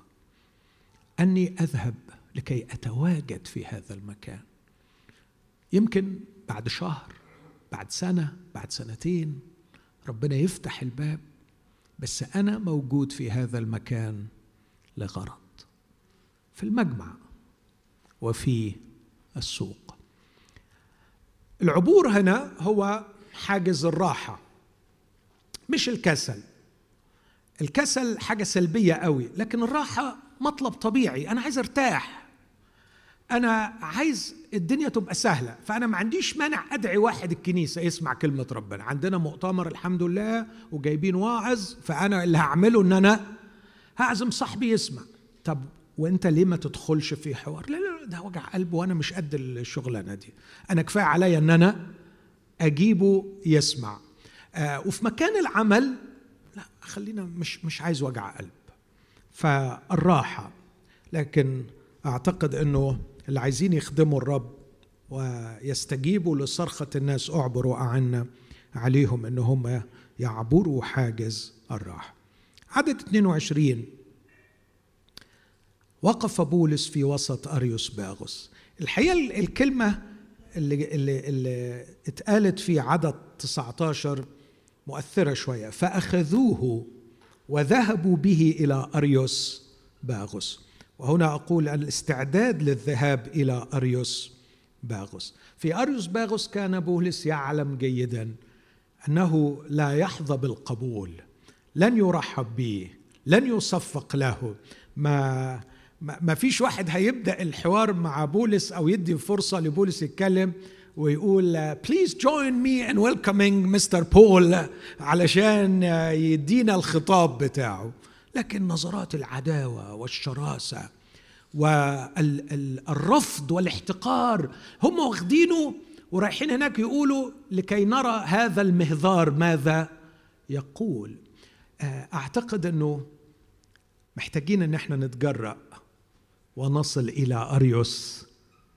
أني أذهب لكي أتواجد في هذا المكان. يمكن بعد شهر بعد سنة بعد سنتين ربنا يفتح الباب بس أنا موجود في هذا المكان لغرض. في المجمع وفي السوق. العبور هنا هو حاجز الراحة مش الكسل. الكسل حاجة سلبية قوي لكن الراحة مطلب طبيعي. أنا عايز أرتاح. أنا عايز الدنيا تبقى سهلة. فأنا ما عنديش مانع أدعي واحد الكنيسة يسمع كلمة ربنا. عندنا مؤتمر الحمد لله وجايبين واعظ فأنا اللي هعمله إن أنا هعزم صاحبي يسمع. طب وأنت ليه ما تدخلش في حوار؟ لا لا ده وجع قلب وأنا مش قد الشغلانة دي. أنا كفاية عليا إن أنا أجيبه يسمع. آه وفي مكان العمل لا خلينا مش مش عايز وجع قلب. فالراحة. لكن أعتقد أنه اللي عايزين يخدموا الرب ويستجيبوا لصرخة الناس أعبروا اعنا عليهم أن هم يعبروا حاجز الراحة. عدد 22 وقف بولس في وسط أريوس باغوس. الحقيقة الكلمة اللي, اللي, اللي اتقالت في عدد 19 مؤثرة شوية. فأخذوه وذهبوا به إلى أريوس باغوس. وهنا أقول الاستعداد للذهاب إلى أريوس باغوس. في أريوس باغوس كان بولس يعلم جيدا أنه لا يحظى بالقبول لن يرحب به لن يصفق له. ما ما فيش واحد هيبدأ الحوار مع بولس أو يدي فرصة لبولس يتكلم ويقول please join me in welcoming Mister Paul علشان يدينا الخطاب بتاعه. لكن نظرات العداوة والشراسة والرفض والاحتقار هم واخدينه ورايحين هناك يقولوا لكي نرى هذا المهذار ماذا يقول. آه، أعتقد إنه محتاجين إن إحنا نتجرأ ونصل إلى أريوس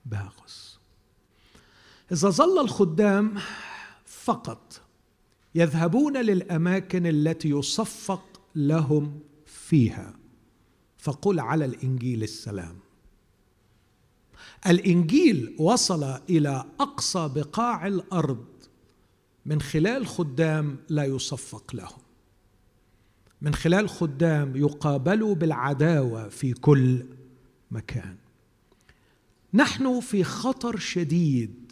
باغوس. إذا ظل الخدام فقط يذهبون للأماكن التي يصفق لهم فيها فقل على الإنجيل السلام. الإنجيل وصل إلى أقصى بقاع الأرض من خلال خدام لا يصفق لهم. من خلال خدام يقابلوا بالعداوة في كل مكان. نحن في خطر شديد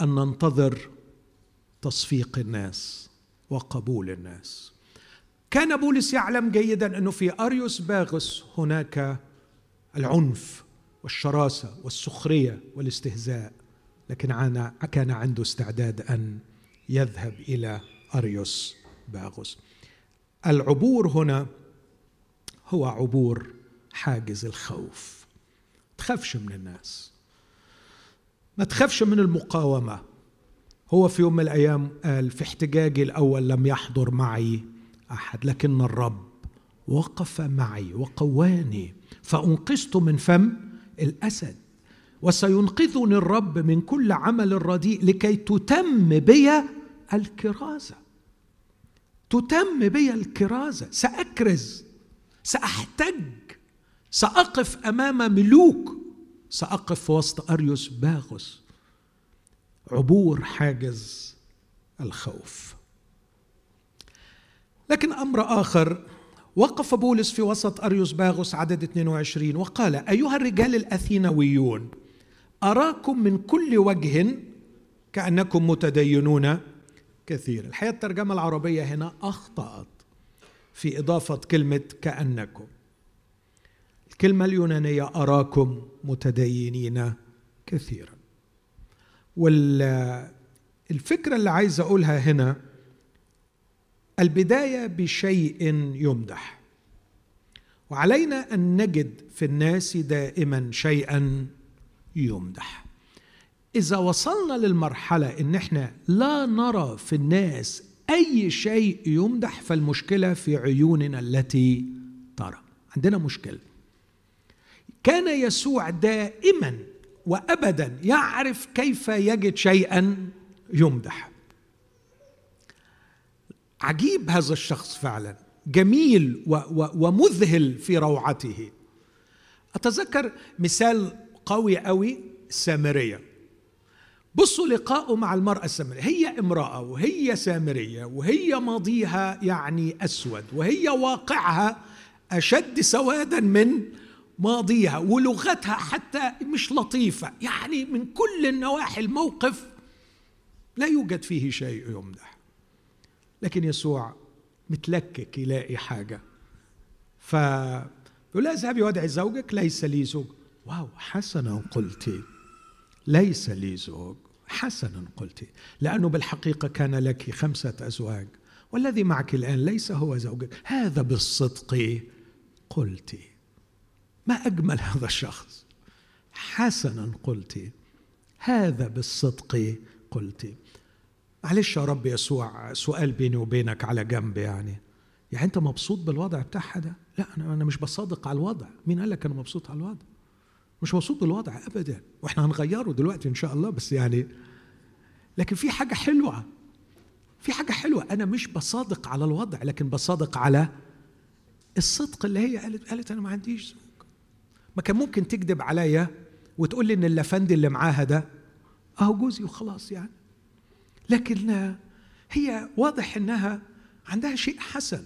أن ننتظر تصفيق الناس وقبول الناس. كان بولس يعلم جيدا انه في أريوس باغس هناك العنف والشراسة والسخرية والاستهزاء لكن كان عنده استعداد أن يذهب إلى أريوس باغس العبور هنا هو عبور حاجز الخوف. تخافش من الناس. ما تخافش من المقاومة. هو في يوم من الأيام قال في احتجاجي الأول لم يحضر معي أحد لكن الرب وقف معي وقواني فأنقذت من فم الأسد وسينقذني الرب من كل عمل رديء لكي تتم بي الكرازة. تتم بي الكرازة. سأكرز سأحتج سأقف أمام ملوك سأقف وسط أريوس باغوس. عبور حاجز الخوف. لكن أمر آخر وقف بولس في وسط أريوس باغوس عدد 22 وقال أيها الرجال الأثينويون أراكم من كل وجه كأنكم متدينون كثير. الحقيقة الترجمة العربية هنا أخطأت في إضافة كلمة كأنكم الكلمة اليونانية أراكم متدينين كثيرا. والفكرة اللي عايز أقولها هنا البداية بشيء يمدح. وعلينا أن نجد في الناس دائما شيئا يمدح. إذا وصلنا للمرحلة إن إحنا لا نرى في الناس أي شيء يمدح فالمشكلة في عيوننا التي ترى. عندنا مشكلة. كان يسوع دائما وابدا يعرف كيف يجد شيئا يمدح. عجيب هذا الشخص فعلا. جميل و و ومذهل في روعته. أتذكر مثال قوي قوي السامريه بصوا لقاءه مع المرأة السامرية. هي امرأة وهي سامرية وهي ماضيها يعني أسود وهي واقعها أشد سوادا من ماضيها ولغتها حتى مش لطيفة. يعني من كل النواحي الموقف لا يوجد فيه شيء يمدح لكن يسوع متلكك يلاقي حاجة. فيقول لها اذهبي وادعي زوجك ليس لي زوج. واو حسنا قلتِ. ليس لي زوج حسنا قلت. لأنه بالحقيقة كان لك خمسة أزواج والذي معك الآن ليس هو زوجك. هذا بالصدق قلت. ما أجمل هذا الشخص؟ حسنا قلت هذا بالصدق قلت. معلش يا رب يسوع سؤال بيني وبينك على جنب يعني. يعني أنت مبسوط بالوضع بتاعها ده؟ لا أنا أنا مش بصادق على الوضع. مين قال لك أنا مبسوط على الوضع؟ مش مبسوط بالوضع ابدا. وإحنا هنغيره دلوقتي إن شاء الله بس يعني لكن في حاجة حلوة. في حاجة حلوة. أنا مش بصادق على الوضع لكن بصادق على الصدق اللي هي قالت قالت أنا ما عنديش. زوج ما كان ممكن تكذب عليا وتقول لي إن اللفندي اللي معاها ده أهو جوزي وخلاص يعني. لكن هي واضح إنها عندها شيء حسن.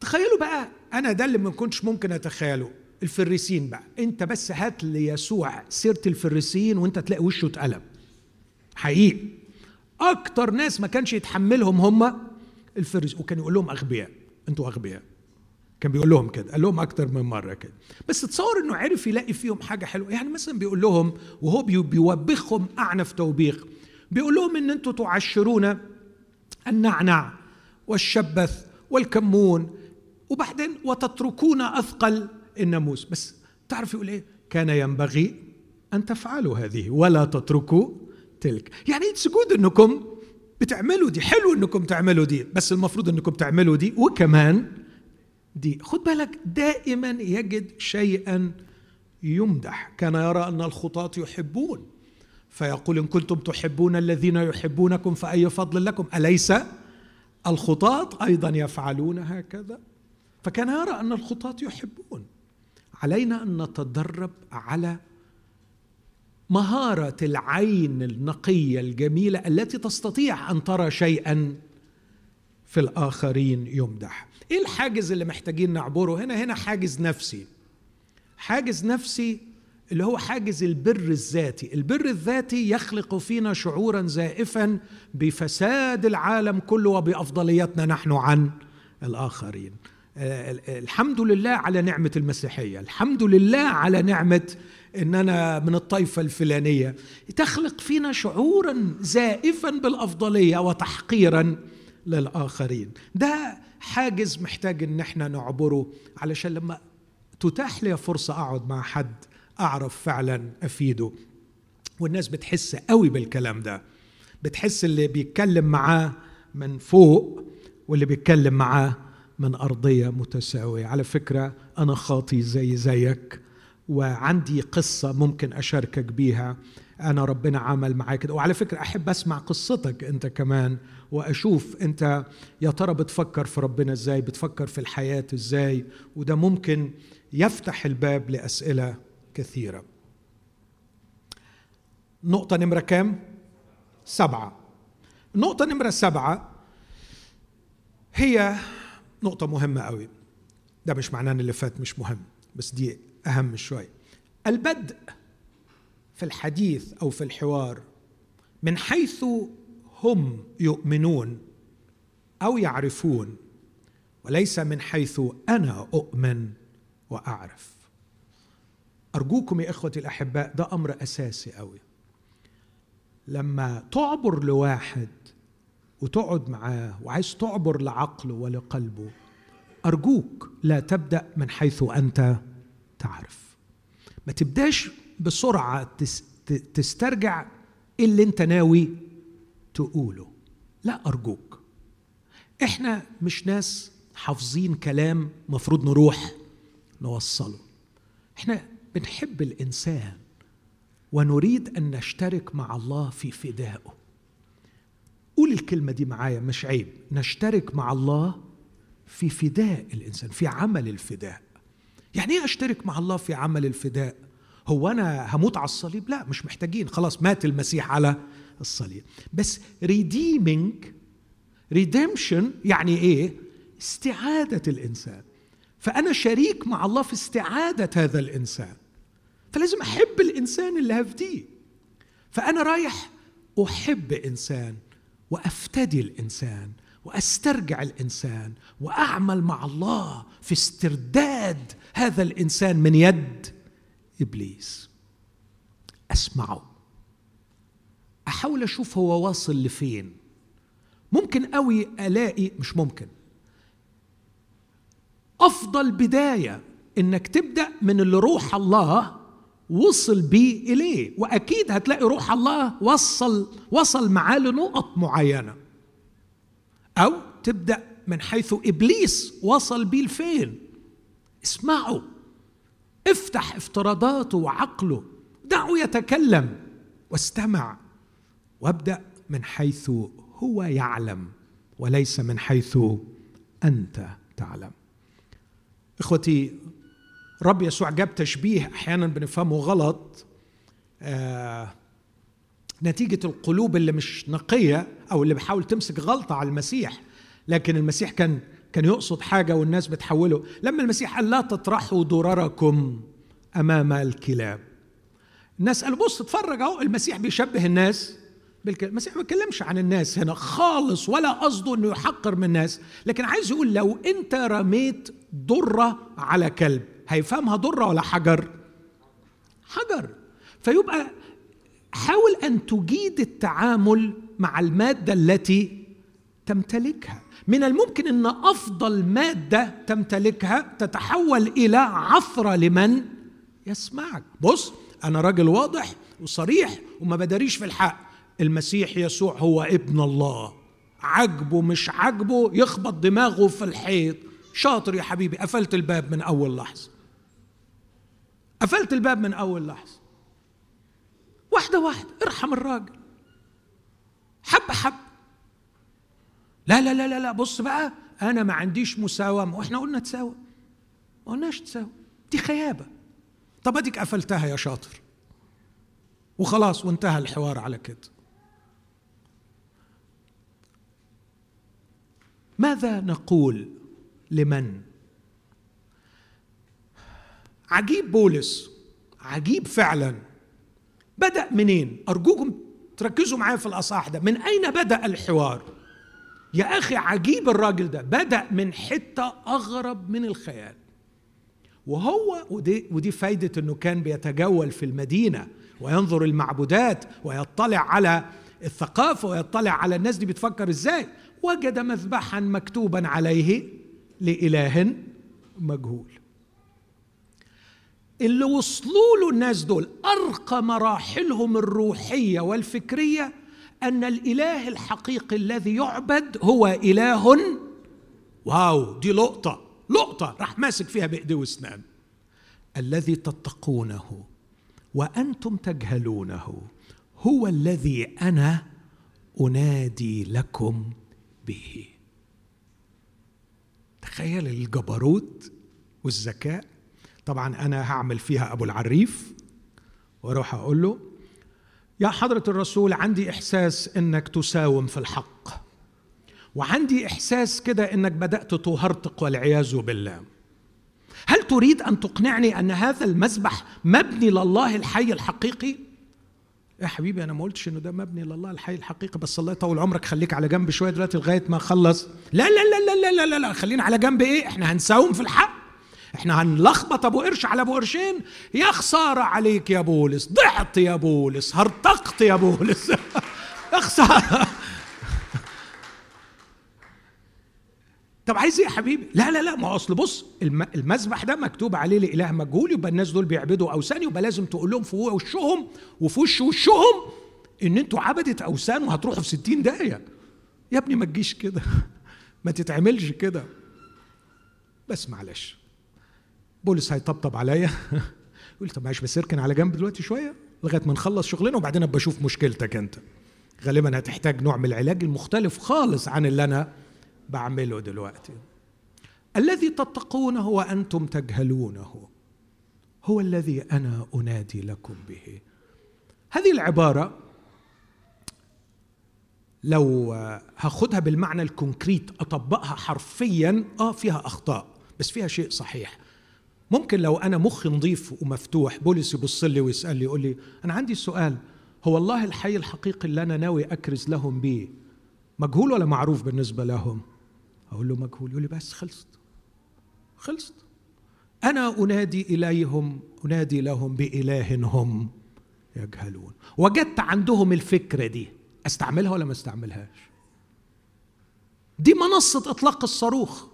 تخيلوا بقى أنا ده اللي ما كنتش ممكن أتخيله. الفريسين بقى. أنت بس هات ليسوع سيرة الفريسين وأنت تلاقي وشه اتقلب حقيقي. أكتر ناس ما كانش يتحملهم هم الفريسين وكان يقول لهم أغبياء. أنتوا أغبياء. كان بيقول لهم كده قال لهم أكتر من مرة كده. بس تصور إنه عرف يلاقي فيهم حاجة حلوة. يعني مثلا بيقول لهم وهو بيوبخهم أعنف توبيخ. بيقول لهم إن أنتوا تعشرون النعنع والشبث والكمون وبعدين وتتركون أثقل الناموس. بس تعرف يقول إيه؟ كان ينبغي أن تفعلوا هذه ولا تتركوا تلك. يعني تسجود إنكم بتعملوا دي حلو إنكم تعملوا دي بس المفروض إنكم تعملوا دي. وكمان دي. خد بالك دائما يجد شيئا يمدح. كان يرى أن الخطاة يحبون. فيقول إن كنتم تحبون الذين يحبونكم فأي فضل لكم؟ أليس الخطاة أيضا يفعلون هكذا؟ فكان يرى أن الخطاة يحبون. علينا أن نتدرب على مهارة العين النقية الجميلة التي تستطيع أن ترى شيئا في الآخرين يمدح. إيه الحاجز اللي محتاجين نعبره؟ هنا هنا حاجز نفسي. حاجز نفسي اللي هو حاجز البر الذاتي. البر الذاتي يخلق فينا شعورا زائفا بفساد العالم كله وبأفضليتنا نحن عن الآخرين. الحمد لله على نعمة المسيحية. الحمد لله على نعمة ان أنا من الطائفة الفلانية. تخلق فينا شعورا زائفا بالأفضلية وتحقيرا للآخرين. ده حاجز محتاج إن إحنا نعبره علشان لما تتاح لي فرصة أقعد مع حد أعرف فعلا أفيده. والناس بتحس قوي بالكلام ده. بتحس اللي بيتكلم معاه من فوق واللي بيتكلم معاه من أرضية متساوية. على فكرة أنا خاطي زي زيك وعندي قصة ممكن أشاركك بيها. أنا ربنا عمل معايا كده. وعلى فكرة أحب أسمع قصتك أنت كمان. وأشوف أنت يا ترى بتفكر في ربنا إزاي بتفكر في الحياة إزاي؟ وده ممكن يفتح الباب لأسئلة كثيرة. نقطة نمرة كام؟ سبعة. النقطة نمرة سبعة هي نقطة مهمة قوي. ده مش معناه إن اللي فات مش مهم بس دي أهم شوي البدء في الحديث أو في الحوار من حيث هم يؤمنون أو يعرفون وليس من حيث أنا أؤمن وأعرف. أرجوكم يا اخوتي الأحباء ده أمر أساسي قوي لما تعبر لواحد وتقعد معاه وعايز تعبر لعقله ولقلبه أرجوك لا تبدأ من حيث أنت تعرف. ما تبدأش بسرعة تسترجع اللي أنت ناوي تقوله لا أرجوك. إحنا مش ناس حافظين كلام مفروض نروح نوصله. إحنا بنحب الإنسان ونريد أن نشترك مع الله في فدائه. قول الكلمة دي معايا مش عيب. نشترك مع الله في فداء الإنسان في عمل الفداء. يعني إيه أشترك مع الله في عمل الفداء؟ هو أنا هموت على الصليب؟ لا مش محتاجين. خلاص مات المسيح على الصليب. بس redeeming redemption يعني إيه؟ استعادة الإنسان. فأنا شريك مع الله في استعادة هذا الإنسان. فلازم أحب الإنسان اللي هفديه فأنا رايح أحب إنسان وأفتدي الإنسان وأسترجع الإنسان وأعمل مع الله في استرداد هذا الإنسان من يد إبليس. أسمعه. أحاول أشوف هو واصل لفين. ممكن قوي ألاقي مش ممكن. أفضل بداية إنك تبدأ من اللي روح الله وصل بيه إليه. وأكيد هتلاقي روح الله وصل وصل معاه لنقط معينة. أو تبدأ من حيث إبليس وصل بيه لفين. اسمعوا افتح افتراضاته وعقله. دعه يتكلم. واستمع. وابدأ من حيث هو يعلم وليس من حيث أنت تعلم. إخوتي رب يسوع جاب تشبيه أحيانا بنفهمه غلط. آه نتيجة القلوب اللي مش نقية أو اللي بحاول تمسك غلطة على المسيح. لكن المسيح كان كان يقصد حاجة والناس بتحوله. لما المسيح قال لا تطرحوا درركم أمام الكلاب. الناس قالوا بص اتفرج أهو. المسيح بيشبه الناس. بالكلام المسيح ما بيتكلمش عن الناس هنا خالص ولا قصده إنه يحقر من الناس. لكن عايز يقول لو أنت رميت ضره على كلب هيفهمها ضره ولا حجر؟ حجر. فيبقى حاول أن تجيد التعامل مع المادة التي تمتلكها. من الممكن إن أفضل مادة تمتلكها تتحول إلى عثره لمن يسمعك. بص أنا راجل واضح وصريح وما بداريش في الحق. المسيح يسوع هو ابن الله. عجبه مش عجبه يخبط دماغه في الحيط. شاطر يا حبيبي قفلت الباب من أول لحظة. قفلت الباب من أول لحظة. واحدة واحدة ارحم الراجل. حبه حبه لا لا لا لا لا بص بقى أنا ما عنديش مساومه وإحنا قلنا تساوم ما قلناش تساوم دي خيابة. طب أديك قفلتها يا شاطر. وخلاص وانتهى الحوار على كده. ماذا نقول لمن؟ عجيب بولس عجيب فعلا. بدأ منين؟ أرجوكم تركزوا معايا في الأصحاح ده. من أين بدأ الحوار؟ يا أخي عجيب الراجل ده. بدأ من حتة أغرب من الخيال. وهو ودي, ودي فايدة إنه كان بيتجول في المدينة وينظر المعبودات ويطلع على الثقافة ويطلع على الناس دي بتفكر إزاي؟ وجد مذبحا مكتوبا عليه لإله مجهول. اللي وصلوا له الناس دول أرقى مراحلهم الروحية والفكرية أن الإله الحقيقي الذي يعبد هو إله. واو دي لقطة لقطة راح ماسك فيها بايديه وأسنان. الذي تتقونه وأنتم تجهلونه هو الذي أنا أنادي لكم به. تخيل الجبروت والذكاء. طبعا أنا هعمل فيها أبو العريف وأروح أقول له يا حضرة الرسول عندي إحساس إنك تساوم في الحق. وعندي إحساس كده إنك بدأت تهرطق والعياذ بالله. هل تريد أن تقنعني أن هذا المذبح مبني لله الحي الحقيقي؟ يا حبيبي أنا ما قلتش إنه ده مبني لله الحي الحقيقي بس الله يطول عمرك خليك على جنب شوية دلوقتي لغاية ما اخلص لا لا لا لا لا لا لا خلينا على جنب إيه؟ إحنا هنساوم في الحق. إحنا هنلخبط أبو قرش على أبو قرشين. يا خسارة عليك يا بولس ضعت يا بولس هرطقت يا بولس. يا (laughs) خسارة. طب عايز إيه يا حبيبي؟ لا لا لا ما اصل بص المذبح ده مكتوب عليه لإله مجهول يبقى الناس دول بيعبدوا أوثان يبقى لازم تقول لهم في وشهم وفي وش وشهم إن أنتوا عبدة أوثان وهتروحوا في 60 دقيقة يا ابني ما تجيش كده (laughs) ما تتعملش كده. بس معلش بولس هيطبطب عليا. (laughs) يقول طب معلش بس اركن على جنب دلوقتي شوية لغاية ما نخلص شغلنا وبعدين أبقى أشوف مشكلتك أنت. غالبا هتحتاج نوع من العلاج المختلف خالص عن اللي أنا بعمله دلوقتي. الذي تتقونه وأنتم تجهلونه هو الذي أنا أنادي لكم به. هذه العبارة لو هاخدها بالمعنى الكونكريت أطبقها حرفيا آه فيها أخطاء بس فيها شيء صحيح. ممكن لو أنا مخي نظيف ومفتوح بولس يبص لي ويسال لي يقول لي أنا عندي سؤال هو الله الحي الحقيقي اللي أنا ناوي أكرز لهم به مجهول ولا معروف بالنسبة لهم؟ أقول له مجهول يقول لي بس خلصت خلصت. أنا أنادي إليهم أنادي لهم باله هم يجهلون. وجدت عندهم الفكرة دي. أستعملها ولا ما أستعملهاش؟ دي منصة إطلاق الصاروخ.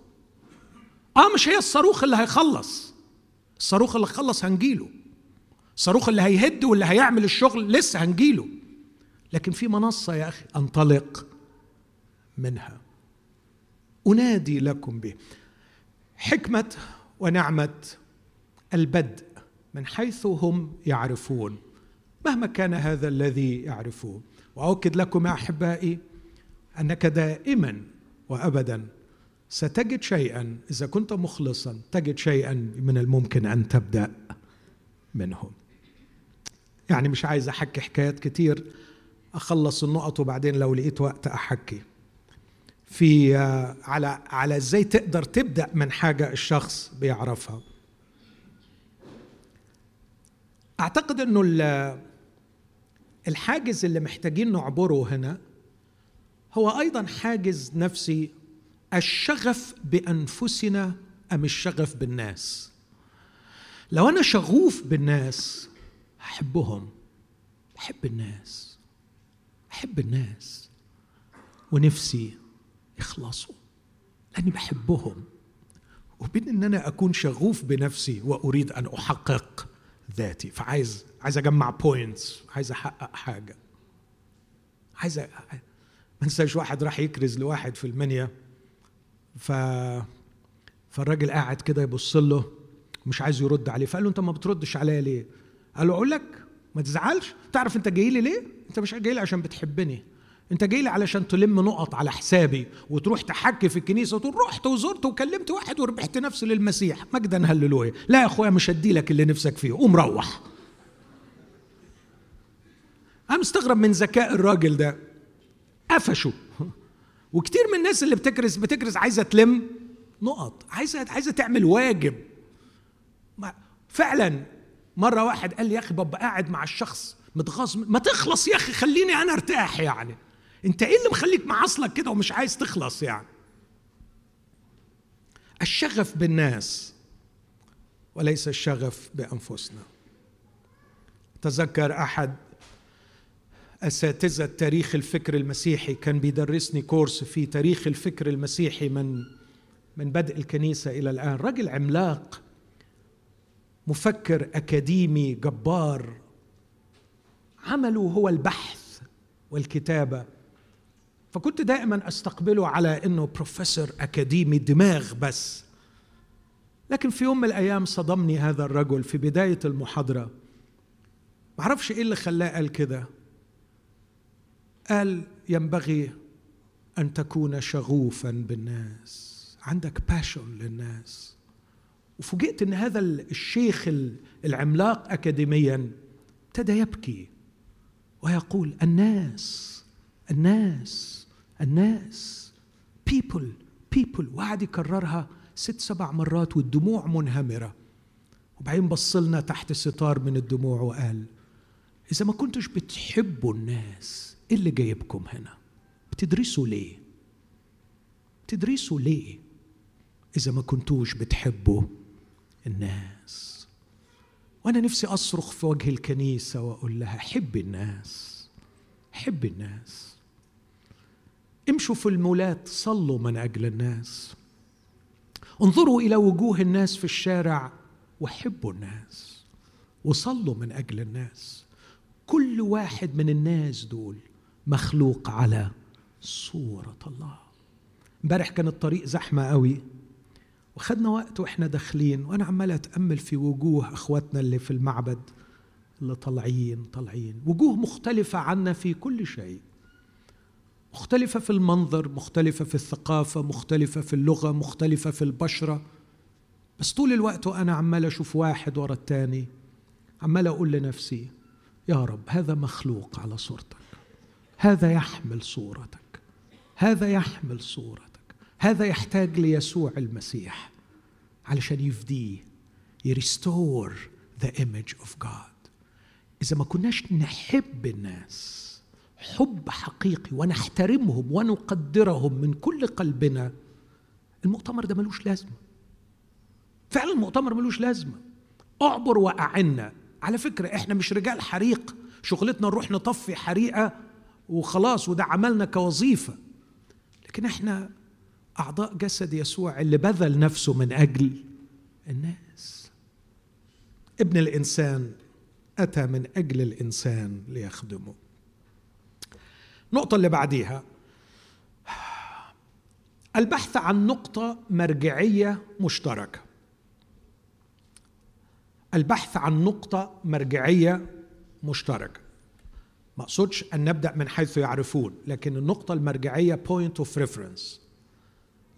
آه مش هي الصاروخ اللي هيخلص. الصاروخ اللي خلص هنجيله. الصاروخ اللي هيهد واللي هيعمل الشغل لسه هنجيله. لكن في منصة يا أخي أنطلق منها. أنادي لكم به. حكمة ونعمة البدء من حيث هم يعرفون مهما كان هذا الذي يعرفون. وأؤكد لكم يا أحبائي أنك دائما وأبدا ستجد شيئا إذا كنت مخلصا تجد شيئا من الممكن أن تبدأ منه يعني مش عايز أحكي حكايات كتير أخلص النقط وبعدين لو لقيت وقت أحكي. في على على إزاي تقدر تبدأ من حاجة الشخص بيعرفها. أعتقد إنه الحاجز اللي محتاجين نعبره هنا هو أيضا حاجز نفسي الشغف بأنفسنا أم الشغف بالناس. لو أنا شغوف بالناس أحبهم أحب الناس أحب الناس ونفسي يخلصوا لأني بحبهم. وبين إن أنا أكون شغوف بنفسي وأريد أن أحقق ذاتي فعايز عايز أجمع بوينتس عايز أحقق حاجة. عايز. ما أنساش واحد راح يكرز لواحد في المنيا ف فالراجل قاعد كده يبص له مش عايز يرد عليه فقال له أنت ما بتردش عليا ليه؟ قال له أقول لك ما تزعلش تعرف أنت جاي لي ليه؟ أنت مش جاي لي عشان بتحبني. انت جاي لي علشان تلم نقط على حسابي وتروح تحكي في الكنيسة وتقول رحت وزرت وكلمت واحد وربحت نفسي للمسيح. مجدا هللويا لا يا أخويا مش هدي لك اللي نفسك فيه. قوم روح. أنا مستغرب من ذكاء الراجل ده. قفشه. وكتير من الناس اللي بتكرس بتكرس عايزة تلم نقط. عايزه عايزة تعمل واجب. فعلا مرة واحد قال لي يا أخي ببقى قاعد مع الشخص متغاظ ما تخلص يا أخي خليني أنا أرتاح يعني. انت إيه اللي مخليك معصلك كده ومش عايز تخلص يعني؟ الشغف بالناس وليس الشغف بأنفسنا. تذكر أحد أساتذة تاريخ الفكر المسيحي كان بيدرسني كورس في تاريخ الفكر المسيحي من من بدء الكنيسة إلى الآن. رجل عملاق مفكر أكاديمي جبار عمله هو البحث والكتابة. فكنت دائما أستقبله على إنه بروفيسور أكاديمي دماغ بس. لكن في يوم من الأيام صدمني هذا الرجل في بداية المحاضرة. معرفش إيه اللي خلاه قال كده. قال ينبغي أن تكون شغوفا بالناس. عندك passion للناس. وفوجئت إن هذا الشيخ العملاق اكاديميا ابتدى يبكي. ويقول الناس الناس. الناس people people وقعد يكررها ست سبع مرات والدموع منهمرة وبعدين بص لنا تحت ستار من الدموع وقال إذا ما كنتش بتحبوا الناس إيه اللي جايبكم هنا؟ بتدرسوا ليه؟ بتدرسوا ليه؟ إذا ما كنتوش بتحبوا الناس وأنا نفسي أصرخ في وجه الكنيسة وأقول لها حب الناس حب الناس امشوا في المولات صلوا من أجل الناس. انظروا إلى وجوه الناس في الشارع وحبوا الناس وصلوا من أجل الناس. كل واحد من الناس دول مخلوق على صورة الله. امبارح كان الطريق زحمة قوي وخدنا وقت وإحنا داخلين وأنا عمال أتأمل في وجوه أخواتنا اللي في المعبد اللي طالعين طالعين. وجوه مختلفة عنا في كل شيء. مختلفة في المنظر مختلفة في الثقافة مختلفة في اللغة مختلفة في البشرة. بس طول الوقت وأنا عمال أشوف واحد ورا التاني عمال أقول لنفسي يا رب هذا مخلوق على صورتك. هذا يحمل صورتك. هذا يحمل صورتك. هذا يحتاج ليسوع المسيح علشان يفديه ي restore the image of God إذا ما كناش نحب الناس حب حقيقي ونحترمهم ونقدرهم من كل قلبنا المؤتمر ده ملوش لازمة. فعلا المؤتمر ملوش لازمة. اعبر وأعنا. على فكرة إحنا مش رجال حريق. شغلتنا نروح نطفي حريقة وخلاص وده عملنا كوظيفة. لكن إحنا أعضاء جسد يسوع اللي بذل نفسه من أجل الناس. ابن الإنسان أتى من أجل الإنسان ليخدمه. النقطة اللي بعديها. البحث عن نقطة مرجعية مشتركة. البحث عن نقطة مرجعية مشتركة. ما أقصدش أن نبدأ من حيث يعرفون لكن النقطة المرجعية point of reference.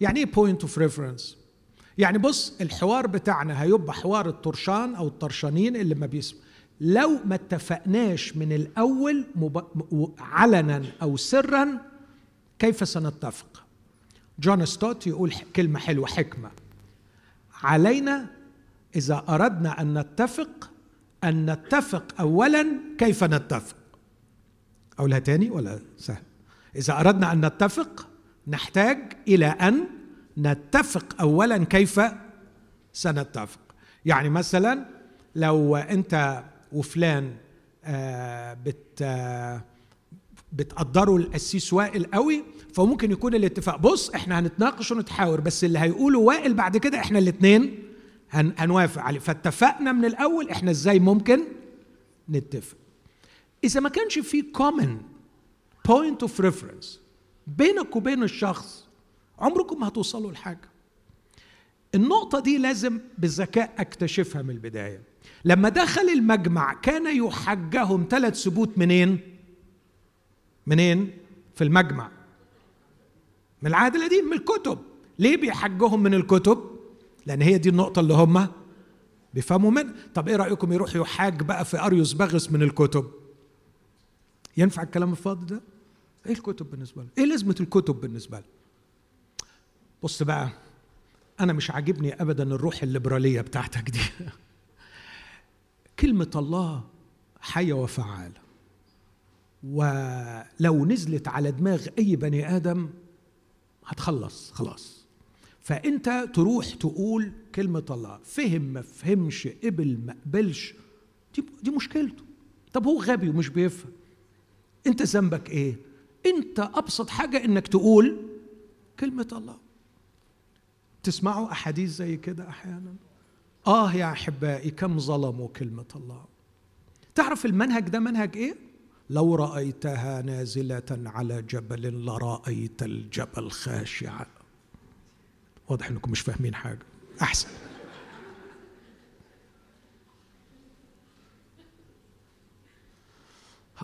يعني إيه point of reference؟ يعني بص الحوار بتاعنا هيبقى حوار الطرشان أو الطرشانين اللي ما بيسمع لو ما اتفقناش من الأول مب... علنا أو سرا كيف سنتفق؟ جون ستوت يقول كلمة حلوة حكمة. علينا إذا أردنا أن نتفق أن نتفق اولا كيف نتفق؟ أقولها تاني ولا سهل؟ إذا أردنا أن نتفق نحتاج إلى أن نتفق اولا كيف سنتفق. يعني مثلا لو أنت وفلان آه، بت آه، بتقدروا القسيس وائل قوي فممكن يكون الاتفاق. بص إحنا هنتناقش ونتحاور بس اللي هيقوله وائل بعد كده إحنا الاثنين هن هنوافق عليه. فاتفقنا من الأول إحنا إزاي ممكن نتفق. إذا ما كانش في common point of reference بينك وبين الشخص عمركم ما هتوصلوا لحاجة. النقطة دي لازم بذكاء أكتشفها من البداية. لما دخل المجمع كان يحجهم ثلاث ثبوت منين؟ منين؟ في المجمع من العهد القديم من الكتب ليه بيحجهم من الكتب؟ لأن هي دي النقطة اللي هم بيفهموا منها طب إيه رأيكم يروح يحاج بقى في أريوس باغس من الكتب؟ ينفع الكلام الفاضي ده؟ إيه الكتب بالنسبة له؟ إيه لازمة الكتب بالنسبة له؟ بص بقى أنا مش عاجبني ابدا الروح الليبرالية بتاعتك دي (laughs) كلمة الله حيه وفعاله ولو نزلت على دماغ أي بني آدم هتخلص خلاص. فأنت تروح تقول كلمة الله فهم ما فهمش قبل ما قبلش. دي, دي مشكلته. طب هو غبي ومش بيفهم. أنت ذنبك إيه؟ أنت أبسط حاجة إنك تقول كلمة الله. تسمعوا أحاديث زي كده أحيانا؟ آه يا أحبائي كم ظلموا كلمة الله. تعرف المنهج ده منهج إيه؟ لو رأيتها نازلة على جبل لرأيت الجبل خاشعا. واضح إنكم مش فاهمين حاجة. أحسن.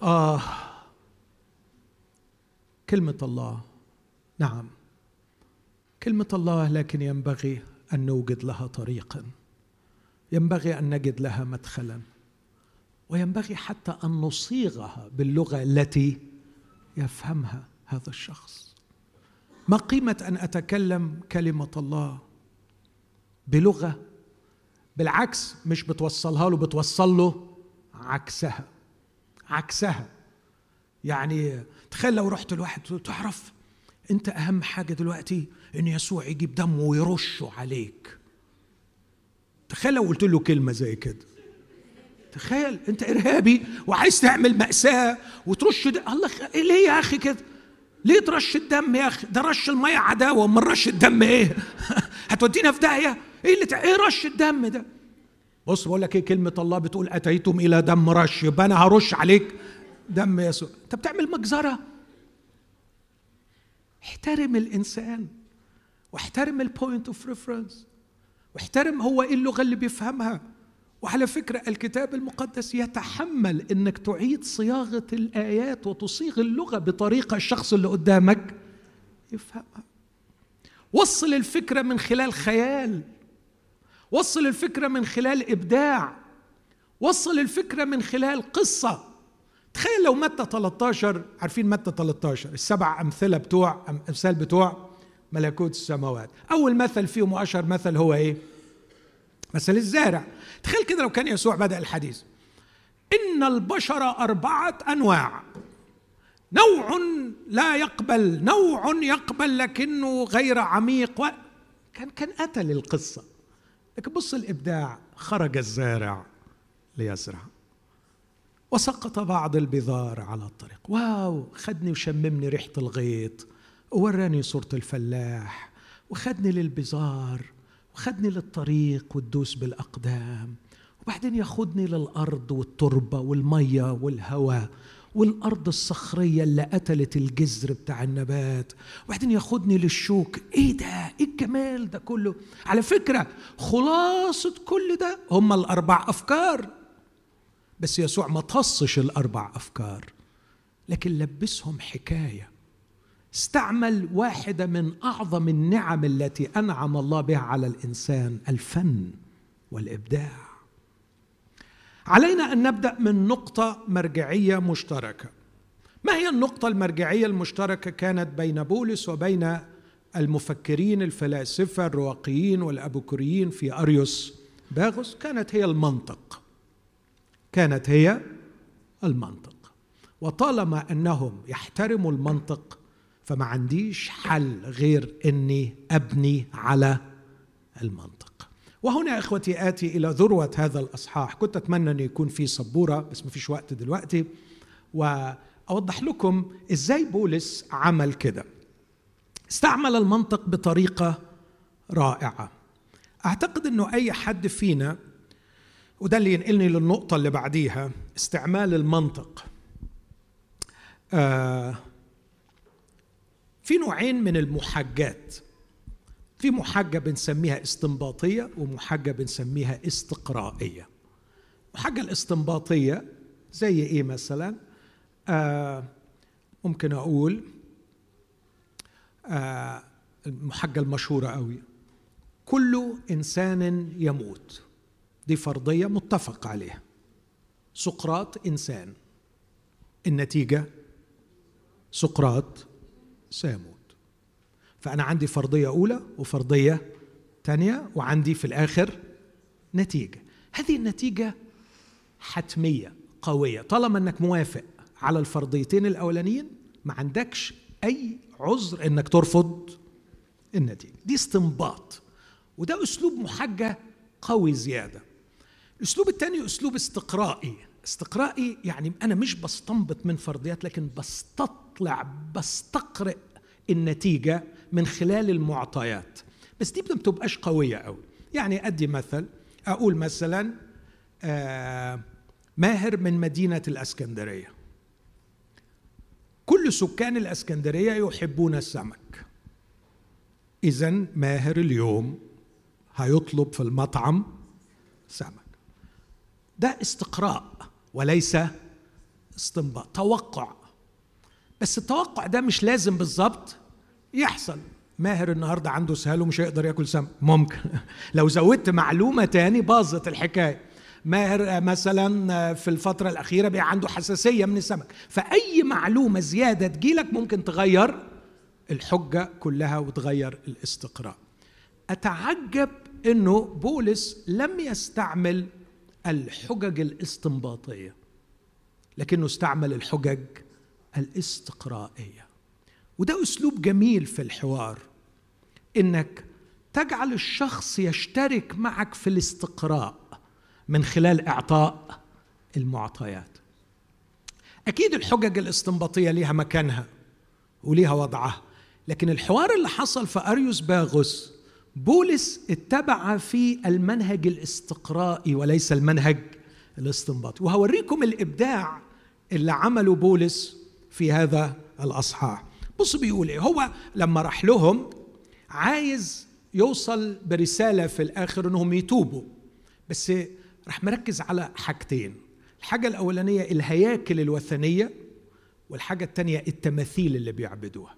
آه. كلمة الله. نعم. كلمة الله لكن ينبغي أن نوجد لها طريقا. ينبغي أن نجد لها مدخلا. وينبغي حتى أن نصيغها باللغة التي يفهمها هذا الشخص. ما قيمة أن أتكلم كلمة الله بلغة؟ بالعكس مش بتوصلها له بتوصل له عكسها. عكسها. يعني تخيل لو رحت لواحد تعرف أنت أهم حاجة دلوقتي إن يسوع يجيب دمه ويرشه عليك. تخيل لو قلت له كلمة زي كده. تخيل أنت إرهابي وعايز تعمل مأساة وترش دم الله خ... ليه يا أخي كده؟ ليه ترش الدم يا أخي؟ ده رش المية عداوة أمال رش الدم إيه؟ (laughs) هتودينا في داهية؟ إيه اللي ت... إيه رش الدم ده؟ بص بقول لك إيه كلمة الله بتقول أتيتم إلى دم رش يبقى أنا هرش عليك دم يسوع. أنت بتعمل مجزرة. احترم الإنسان واحترم ال point of reference واحترم هو إيه اللغة اللي بيفهمها. وعلى فكرة الكتاب المقدس يتحمل إنك تعيد صياغة الآيات وتصيغ اللغة بطريقة الشخص اللي قدامك يفهمها. وصل الفكرة من خلال خيال. وصل الفكرة من خلال إبداع. وصل الفكرة من خلال قصة. تخيل لو متى 13 عارفين متى 13 السبع أمثلة بتوع أمثال بتوع. ملكوت السماوات. أول مثل فيهم وأشهر مثل هو إيه؟ مثل الزارع. تخيل كده لو كان يسوع بدأ الحديث. إن البشر أربعة أنواع. نوع لا يقبل نوع يقبل لكنه غير عميق و... كان كان قتل القصة. لكن بص الإبداع. خرج الزارع ليزرع. وسقط بعض البذار على الطريق. واو خدني وشممني ريحة الغيط. ووراني صورة الفلاح وخدني للبزار وخدني للطريق والدوس بالأقدام وبعدين ياخدني للأرض والتربة والمية والهواء والأرض الصخرية اللي قتلت الجذر بتاع النبات وبعدين ياخدني للشوك. إيه ده؟ إيه الجمال ده كله؟ على فكرة خلاصة كل ده هم الأربع أفكار. بس يسوع ما تصش الأربع أفكار لكن لبسهم حكاية. استعمل واحدة من أعظم النعم التي أنعم الله بها على الإنسان الفن والإبداع. علينا أن نبدأ من نقطة مرجعية مشتركة. ما هي النقطة المرجعية المشتركة؟ كانت بين بولس وبين المفكرين الفلاسفة الرواقيين والأبوكريين في أريوس باغوس. كانت هي المنطق. كانت هي المنطق. وطالما أنهم يحترموا المنطق فما عنديش حل غير إني أبني على المنطق. وهنا إخوتي آتي إلى ذروة هذا الأصحاح. كنت أتمنى أن يكون في سبورة بس ما فيش وقت دلوقتي. و اوضح لكم إزاي بولس عمل كده. استعمل المنطق بطريقة رائعة. أعتقد إنه أي حد فينا وده اللي ينقلني للنقطة اللي بعديها استعمال المنطق آه في نوعين من المحاجات. في محاجة بنسميها استنباطية ومحاجة بنسميها استقرائية. المحاجة الاستنباطية زي إيه مثلا؟ آه ممكن أقول آه المحاجة المشهورة قوي. كل إنسان يموت. دي فرضية متفق عليها. سقراط إنسان. النتيجة؟ سقراط سيموت. فأنا عندي فرضية أولى وفرضية ثانية وعندي في الآخر نتيجة. هذه النتيجة حتمية قوية. طالما أنك موافق على الفرضيتين الأولانيين ما عندكش أي عذر أنك ترفض النتيجة. دي استنباط. وده أسلوب محجة قوي زيادة. الأسلوب الثاني أسلوب استقرائي. استقرائي يعني أنا مش بستنبط من فرضيات لكن بستطلع بستقرئ النتيجة من خلال المعطيات. بس دي ما بتبقاش قوية قوي يعني أدي مثل أقول مثلا آه ماهر من مدينة الأسكندرية. كل سكان الأسكندرية يحبون السمك. إذا ماهر اليوم هيطلب في المطعم سمك. ده استقراء. وليس استنباط توقع. بس التوقع ده مش لازم بالظبط يحصل. ماهر النهارده عنده سهال ومش هيقدر ياكل سمك ممكن. (laughs) لو زودت معلومة تاني باظت الحكاية. ماهر مثلا في الفترة الأخيرة بقى عنده حساسية من السمك. فأي معلومة زيادة تجيلك ممكن تغير الحجة كلها وتغير الاستقراء أتعجب إنه بولس لم يستعمل الحجج الاستنباطية لكنه استعمل الحجج الاستقرائية. وده أسلوب جميل في الحوار إنك تجعل الشخص يشترك معك في الاستقراء من خلال إعطاء المعطيات. أكيد الحجج الاستنباطية ليها مكانها وليها وضعها لكن الحوار اللي حصل في أريوس باغوس بولس اتبع في المنهج الاستقرائي وليس المنهج الاستنباطي وهوريكم الإبداع اللي عمله بولس في هذا الأصحاح. بص بيقول إيه. هو لما راح لهم عايز يوصل برسالة في الآخر إنهم يتوبوا. بس راح مركز على حاجتين. الحاجة الأولانية الهياكل الوثنية والحاجة الثانية التماثيل اللي بيعبدوها.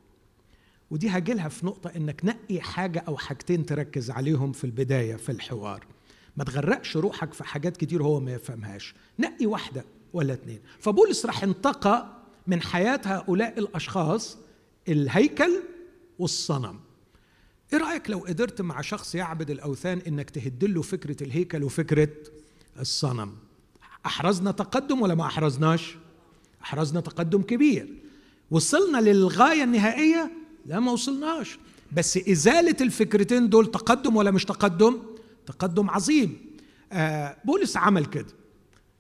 ودي هجيلها في نقطة إنك نقي حاجة أو حاجتين تركز عليهم في البداية في الحوار. ما تغرقش روحك في حاجات كتير هو ما يفهمهاش. نقي واحدة ولا اتنين. فبولس راح انتقى من حياة هؤلاء الأشخاص الهيكل والصنم. إيه رأيك لو قدرت مع شخص يعبد الأوثان إنك تهدله فكرة الهيكل وفكرة الصنم؟ أحرزنا تقدم ولا ما أحرزناش؟ أحرزنا تقدم كبير. وصلنا للغاية النهائية لا ما وصلناش. بس إزالة الفكرتين دول تقدم ولا مش تقدم؟ تقدم عظيم. آه بولس عمل كده.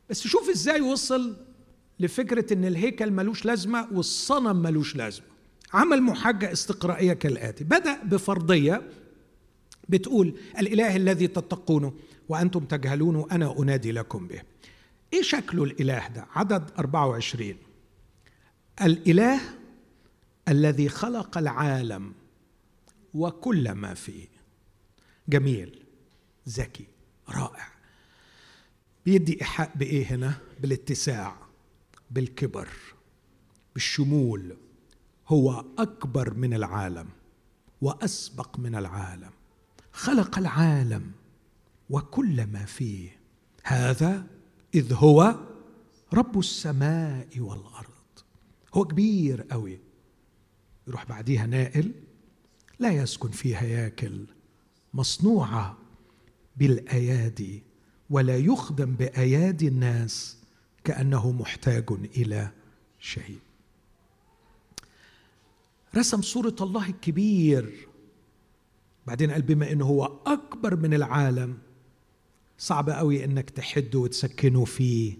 بس شوف إزاي وصل لفكرة إن الهيكل ملوش لازمة والصنم ملوش لازمة. عمل محاجة استقرائية كالآتي. بدأ بفرضية بتقول الإله الذي تتقونه وأنتم تجهلونه أنا أنادي لكم به. إيه شكله الإله ده؟ عدد 24 الإله الذي خلق العالم وكل ما فيه. جميل. ذكي. رائع. بيدي إيحاء بإيه هنا؟ بالاتساع بالكبر بالشمول. هو أكبر من العالم وأسبق من العالم. خلق العالم وكل ما فيه. هذا إذ هو رب السماء والأرض. هو كبير قوي يروح بعديها نائل لا يسكن في هياكل مصنوعة بالأيادي ولا يخدم بأيادي الناس كأنه محتاج إلى شيء. رسم صورة الله الكبير. بعدين قال بما إنه هو أكبر من العالم صعب قوي إنك تحده وتسكنه في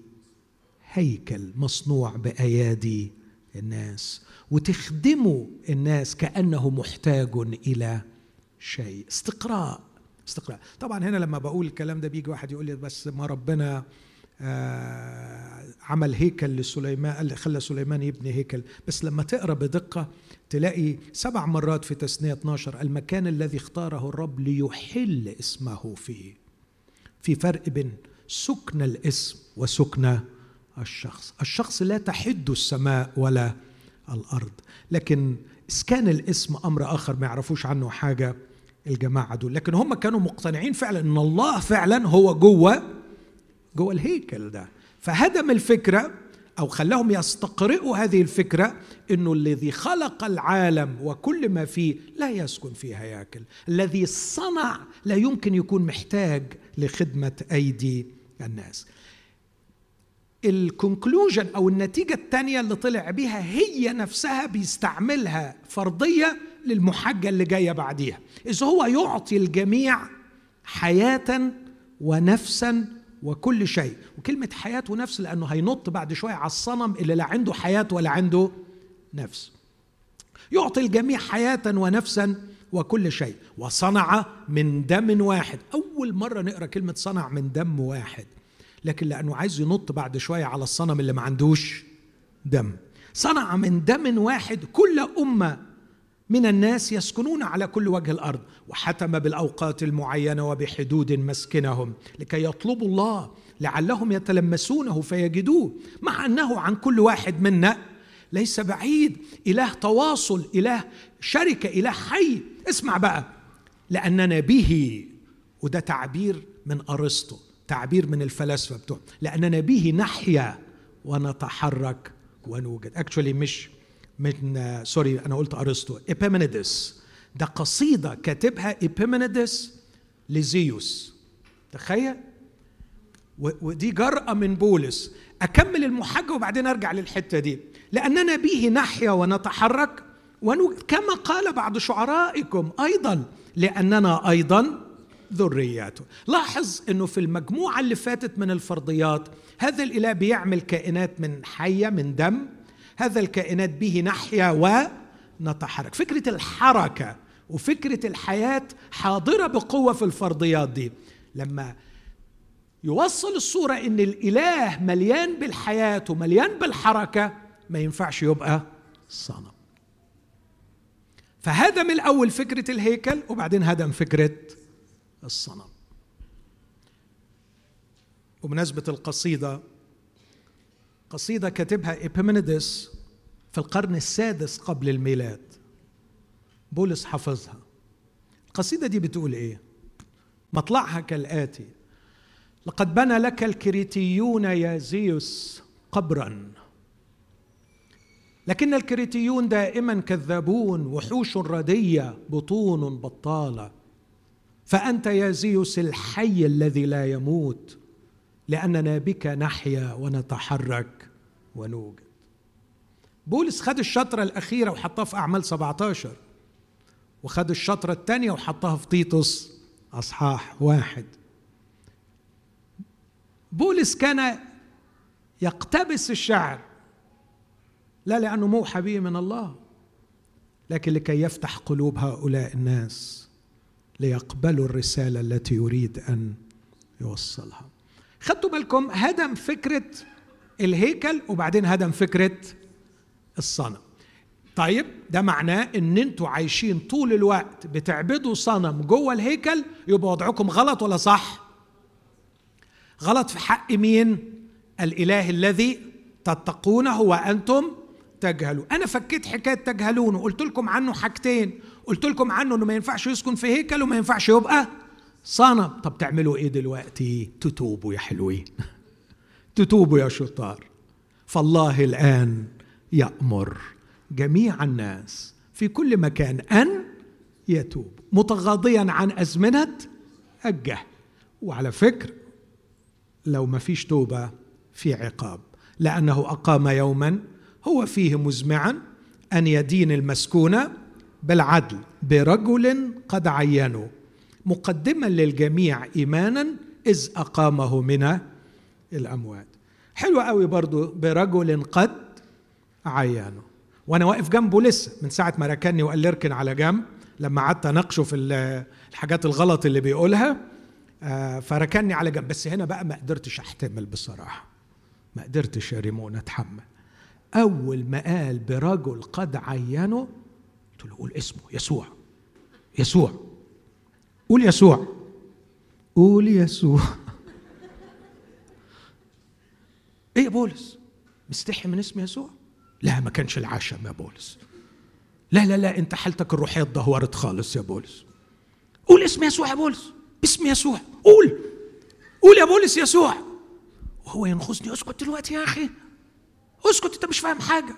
هيكل مصنوع بأيادي الناس. وتخدموا الناس كأنه محتاج إلى شيء. استقراء. استقراء. طبعا هنا لما بقول الكلام ده بيجي واحد يقول لي بس ما ربنا آه عمل هيكل لسليمان خلى سليمان يبني هيكل. بس لما تقرأ بدقة تلاقي سبع مرات في تثنيه 12 المكان الذي اختاره الرب ليحل اسمه فيه. في فرق بين سكن الاسم وسكن الشخص. الشخص لا تحد السماء ولا الأرض. لكن إسكان الاسم أمر آخر ما يعرفوش عنه حاجة الجماعة دول. لكن هم كانوا مقتنعين فعلا إن الله فعلا هو جوه جوه الهيكل ده. فهدم الفكرة أو خلاهم يستقرئوا هذه الفكرة إنه الذي خلق العالم وكل ما فيه لا يسكن في هياكل الذي صنع لا يمكن يكون محتاج لخدمة أيدي الناس. الكونكلوجن أو النتيجة الثانية اللي طلع بيها هي نفسها بيستعملها فرضيه للمحجة اللي جاية بعديها. إذ هو يعطي الجميع حياة ونفسا وكل شيء. وكلمة حياة ونفس لأنه هينط بعد شوية على الصنم اللي لا عنده حياة ولا عنده نفس. يعطي الجميع حياة ونفسا وكل شيء. وصنع من دم واحد. أول مرة نقرأ كلمة صنع من دم واحد. لكن لأنه عايز ينط بعد شوية على الصنم اللي ما عندوش دم. صنع من دم واحد كل أمة من الناس يسكنون على كل وجه الأرض وحتم بالأوقات المعينة وبحدود مسكنهم لكي يطلبوا الله لعلهم يتلمسونه فيجدوه مع أنه عن كل واحد منا ليس بعيد. إله تواصل إله شركة إله حي. اسمع بقى لاننا به وده تعبير من أرسطو. تعبير من الفلاسفة بتوع لأننا به نحيا ونتحرك ونوجد. actually مش من sorry أنا قلت أرسطو. ايبيمينيدس ده قصيدة كاتبها ايبيمينيدس لزيوس. تخيل؟ ودي جرأة من بولس. أكمل المحاجة وبعدين أرجع للحتة دي. لأننا به نحيا ونتحرك ونوجد. كما قال بعض شعرائكم أيضا لأننا أيضا ذرياته. لاحظ أنه في المجموعة اللي فاتت من الفرضيات هذا الإله بيعمل كائنات من حية من دم. هذا الكائنات به نحيا ونتحرك. فكرة الحركة وفكرة الحياة حاضرة بقوة في الفرضيات دي. لما يوصل الصورة إن الإله مليان بالحياة ومليان بالحركة ما ينفعش يبقى صنم. فهدم الأول فكرة الهيكل وبعدين هدم فكرة الصنم. وبمناسبة القصيدة قصيدة كاتبها إيبيمينيدس في القرن السادس قبل الميلاد. بولس حفظها. القصيدة دي بتقول إيه؟ مطلعها كالآتي. لقد بنى لك الكريتيون يا زيوس قبرا. لكن الكريتيون دائما كذابون وحوش ردية بطون بطالة. فأنت يا زيوس الحي الذي لا يموت لأننا بك نحيا ونتحرك ونوجد. بولس خد الشطرة الأخيرة وحطها في أعمال 17 وخد الشطرة الثانية وحطها في تيتوس أصحاح واحد. بولس كان يقتبس الشعر لا لأنه موحى به من الله لكن لكي يفتح قلوب هؤلاء الناس. ليقبلوا الرسالة التي يريد أن يوصلها. خدتوا بالكم هدم فكرة الهيكل وبعدين هدم فكرة الصنم. طيب ده معناه إن أنتوا عايشين طول الوقت بتعبدوا صنم جوه الهيكل يبقى وضعكم غلط ولا صح؟ غلط في حق مين؟ الإله الذي تتقونه وأنتم تجهلون. أنا فكيت حكاية تجهلون وقلت لكم عنه حاجتين. قلت لكم عنه إنه ما ينفعش يسكن في هيكل وما ينفعش يبقى صنم. طب تعملوا إيه دلوقتي؟ تتوبوا يا حلوين. (laughs) تتوبوا يا شطار. فالله الآن يأمر جميع الناس في كل مكان أن يتوب. متغاضيا عن أزمنة الجهل. وعلى فكر لو ما فيش توبة في عقاب. لأنه أقام يوما هو فيه مزمعا أن يدين المسكون بالعدل برجل قد عينوا. مقدما للجميع إيمانا إذ أقامه من الأموات. حلو قوي برضو برجل قد عيانه وأنا واقف جنبه لسه من ساعة ما ركني وقال لي اركن على جنب لما قعدت أناقشه في الحاجات الغلط اللي بيقولها آه، فركني على جنب. بس هنا بقى ما قدرتش أحتمل بصراحة. ما قدرتش يا ريمون أتحمل. أول ما قال برجل قد عينه قلت له قول اسمه يسوع. يسوع. قول يسوع. قول يسوع. (laughs) إيه يا بولس؟ مستحي من اسم يسوع؟ لا ما كانش العشم يا بولس. لا لا لا انت حالتك الروحية اتدهورت خالص يا بولس. قول اسم يسوع يا بولس. باسم يسوع. قول. قول يا بولس يسوع. وهو ينخزني. اسكت دلوقتي يا أخي. اسكت أنت مش فاهم حاجة.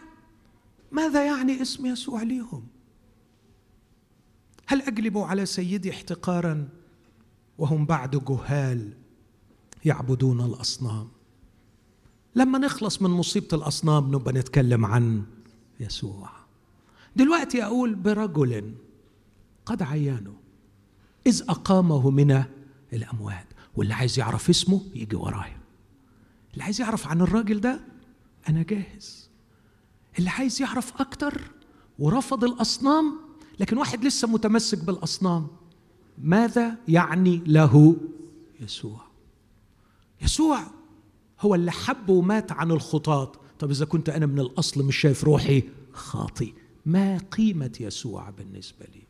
ماذا يعني اسم يسوع ليهم؟ هل اجلب على سيدي احتقارا؟ وهم بعد جهال يعبدون الأصنام. لما نخلص من مصيبة الأصنام نبقى نتكلم عن يسوع. دلوقتي أقول برجل قد عيانه إذ أقامه من الأموات. واللي عايز يعرف اسمه يجي ورايا. اللي عايز يعرف عن الراجل ده أنا جاهز. اللي عايز يعرف أكتر ورفض الأصنام لكن واحد لسه متمسك بالأصنام. ماذا يعني له يسوع؟ يسوع هو اللي حب ومات عن الخطاة. طب إذا كنت أنا من الأصل مش شايف روحي خاطي ما قيمة يسوع بالنسبة لي؟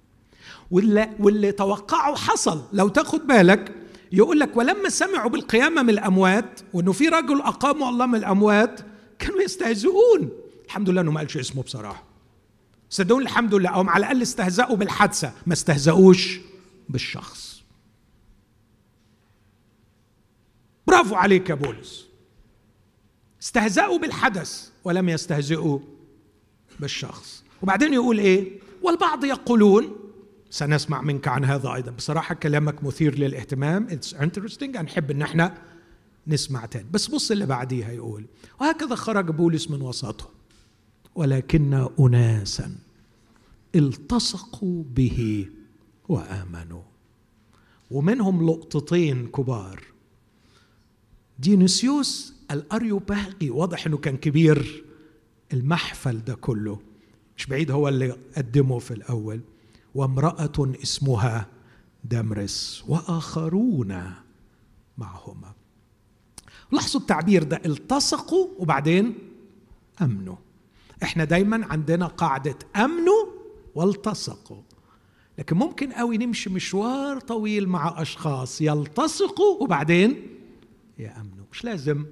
واللي, واللي توقعه حصل. لو تاخد بالك يقول لك ولما سمعوا بالقيامة من الأموات وأنه في رجل أقاموا الله من الأموات كانوا يستهزئون. الحمد لله أنه ما قالش اسمه بصراحة. صدقوني الحمد لله. أو على الأقل استهزأوا بالحادثة. ما استهزأوش بالشخص. برافو عليك يا بولس. استهزأوا بالحدث ولم يستهزئوا بالشخص. وبعدين يقول إيه؟ والبعض يقولون سنسمع منك عن هذا أيضا. بصراحة كلامك مثير للاهتمام. it's interesting نحب إن إحنا نسمع تاني. بس بص اللي بعديها يقول وهكذا خرج بولس من وسطهم. ولكن اناسا التصقوا به وآمنوا. ومنهم لقطتين كبار. ديونيسيوس الأريوباغي واضح إنه كان كبير المحفل ده كله مش بعيد هو اللي قدمه في الأول. وامرأة اسمها دمرس وآخرون معهما. لاحظوا التعبير ده التصقوا وبعدين أمنوا. إحنا دايما عندنا قاعدة أمنوا والتصقوا. لكن ممكن قوي نمشي مشوار طويل مع أشخاص يلتصقوا وبعدين يأمنوا. مش لازم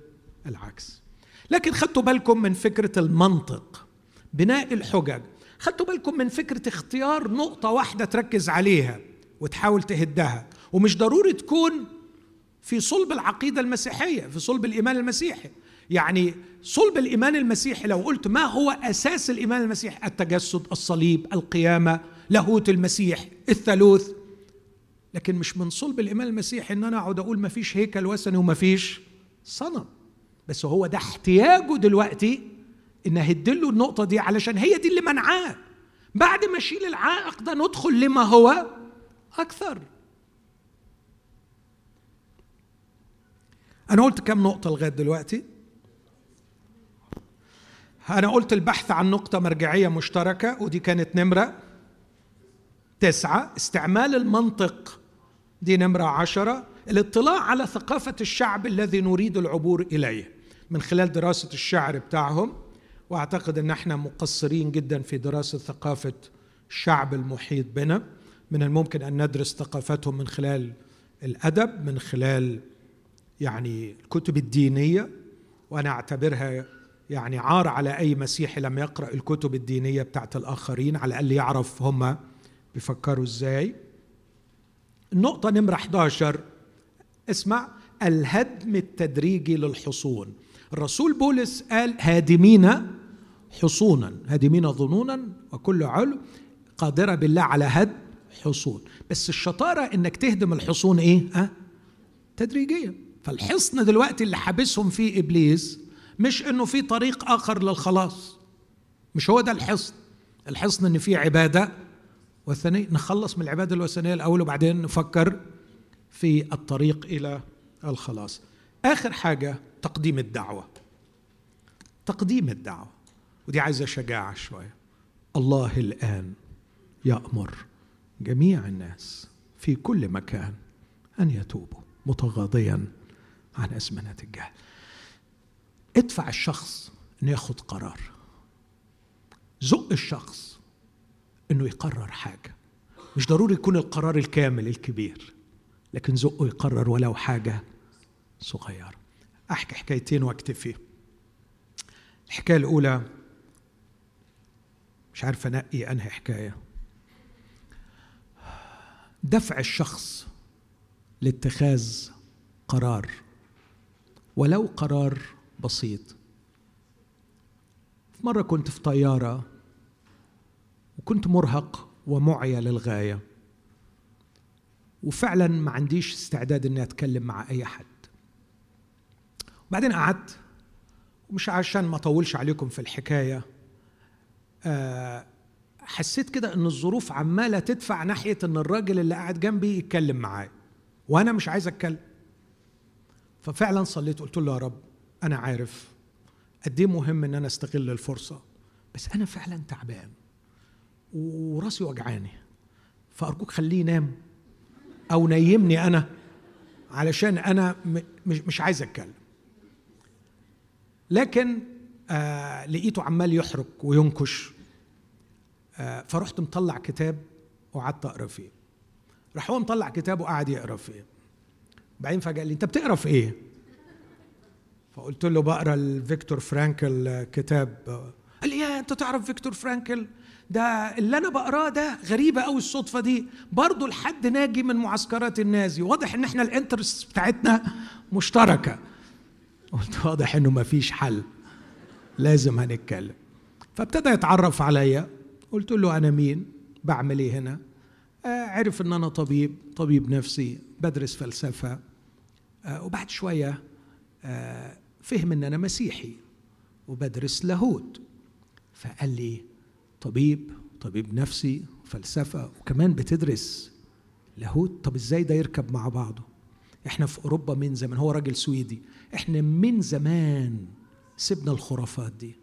العكس. لكن خدتوا بالكم من فكرة المنطق بناء الحجج. خدتوا بالكم من فكرة اختيار نقطة واحدة تركز عليها وتحاول تهدها. ومش ضروري تكون في صلب العقيدة المسيحية في صلب الإيمان المسيحي. يعني صلب الإيمان المسيحي لو قلت ما هو أساس الإيمان المسيحي التجسد الصليب القيامة لاهوت المسيح الثالوث. لكن مش من صلب الإيمان المسيحي إن أنا أقعد أقول ما فيش هيكل وثني وما فيش صنم. بس هو ده احتياجه دلوقتي إن اهدله النقطة دي علشان هي دي اللي منعاه. بعد ما أشيل العائق ده ندخل لما هو أكثر. أنا قلت كم نقطة لغاية دلوقتي؟ أنا قلت البحث عن نقطة مرجعية مشتركة ودي كانت نمرة تسعة. استعمال المنطق دي نمرة عشرة. الاطلاع على ثقافة الشعب الذي نريد العبور إليه من خلال دراسة الشعر بتاعهم. وأعتقد إن إحنا مقصرين جدا في دراسة ثقافة الشعب المحيط بنا. من الممكن أن ندرس ثقافتهم من خلال الأدب من خلال يعني الكتب الدينية. وأنا أعتبرها يعني عار على أي مسيحي لم يقرأ الكتب الدينية بتاعت الآخرين على الأقل يعرف هم بيفكروا إزاي. النقطه نمرة 11 اسمع الهدم التدريجي للحصون. الرسول بولس قال هادمين حصونا هادمين ظنونا وكل علو قادرة بالله على هدم حصون. بس الشطارة إنك تهدم الحصون إيه؟ ها؟ تدريجيا فالحصن دلوقتي اللي حابسهم فيه إبليس مش إنه في طريق آخر للخلاص. مش هو ده الحصن. الحصن إن في عبادة وثنيه نخلص من العبادة الوثنية الأول وبعدين نفكر في الطريق إلى الخلاص. آخر حاجة تقديم الدعوة. تقديم الدعوة. ودي عايزة شجاعة شوية. الله الآن يأمر جميع الناس في كل مكان أن يتوبوا متغاضيا عن أزمنة الجهل. ادفع الشخص أن ياخد قرار. زق الشخص أنه يقرر حاجة. مش ضروري يكون القرار الكامل الكبير لكن زقه يقرر ولو حاجة صغيرة. أحكي حكايتين واكتفي الحكاية الأولى مش عارف أنقي أنهي حكاية. دفع الشخص لاتخاذ قرار. ولو قرار بسيط. في مرة كنت في طيارة وكنت مرهق ومعيا للغاية. وفعلا ما عنديش استعداد إني أتكلم مع أي حد. وبعدين قعدت ومش عشان ما أطولش عليكم في الحكاية آه حسيت كده إن الظروف عمالة تدفع ناحية إن الراجل اللي قاعد جنبي يتكلم معايا وأنا مش عايز أتكلم. ففعلا صليت قلت له يا رب أنا عارف قد إيه مهم إن أنا أستغل الفرصة بس أنا فعلا تعبان وراسي وجعاني فأرجوك خليه ينام أو نيمني أنا علشان أنا مش مش عايز أتكلم. لكن آه لقيته عمال يحرك وينكش آه فرحت مطلع كتاب وقعدت أقرأ فيه. راح هو مطلع كتاب وقعد يقرأ فيه. بعدين فجأة لي أنت بتقرأ في إيه؟ فقلت له بقرأ لفيكتور فرانكل كتاب. قال لي يا أنت تعرف فيكتور فرانكل؟ ده اللي أنا بقراه ده غريبة قوي الصدفة دي. برضه لحد ناجي من معسكرات النازي. واضح إن إحنا ال interest بتاعتنا مشتركة. قلت واضح إنه ما فيش حل. لازم هنتكلم. فابتدى يتعرف عليا. قلت له أنا مين؟ بعمل إيه هنا؟ آه عرف إن أنا طبيب طبيب نفسي بدرس فلسفة. آه وبعد شوية آه فهم أن أنا مسيحي وبدرس لاهوت. فقال لي طبيب طبيب نفسي فلسفة وكمان بتدرس لاهوت. طب إزاي ده يركب مع بعضه؟ إحنا في أوروبا من زمان هو راجل سويدي. إحنا من زمان سيبنا الخرافات دي.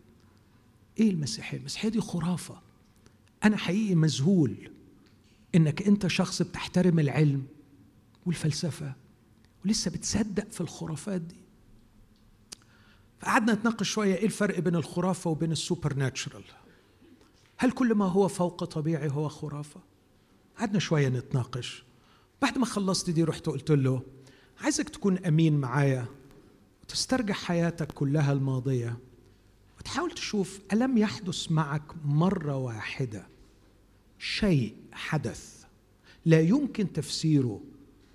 إيه المسيحية؟ المسيحية دي خرافة. أنا حقيقي مذهول إنك أنت شخص بتحترم العلم والفلسفة ولسه بتصدق في الخرافات دي. فقعدنا نتناقش شوية إيه الفرق بين الخرافة وبين السوبر ناتشرال هل كل ما هو فوق طبيعي هو خرافة؟ قعدنا شوية نتناقش. بعد ما خلصت دي رحت قلت له عايزك تكون أمين معايا وتسترجع حياتك كلها الماضية وتحاول تشوف ألم يحدث معك مرة واحدة. شيء حدث لا يمكن تفسيره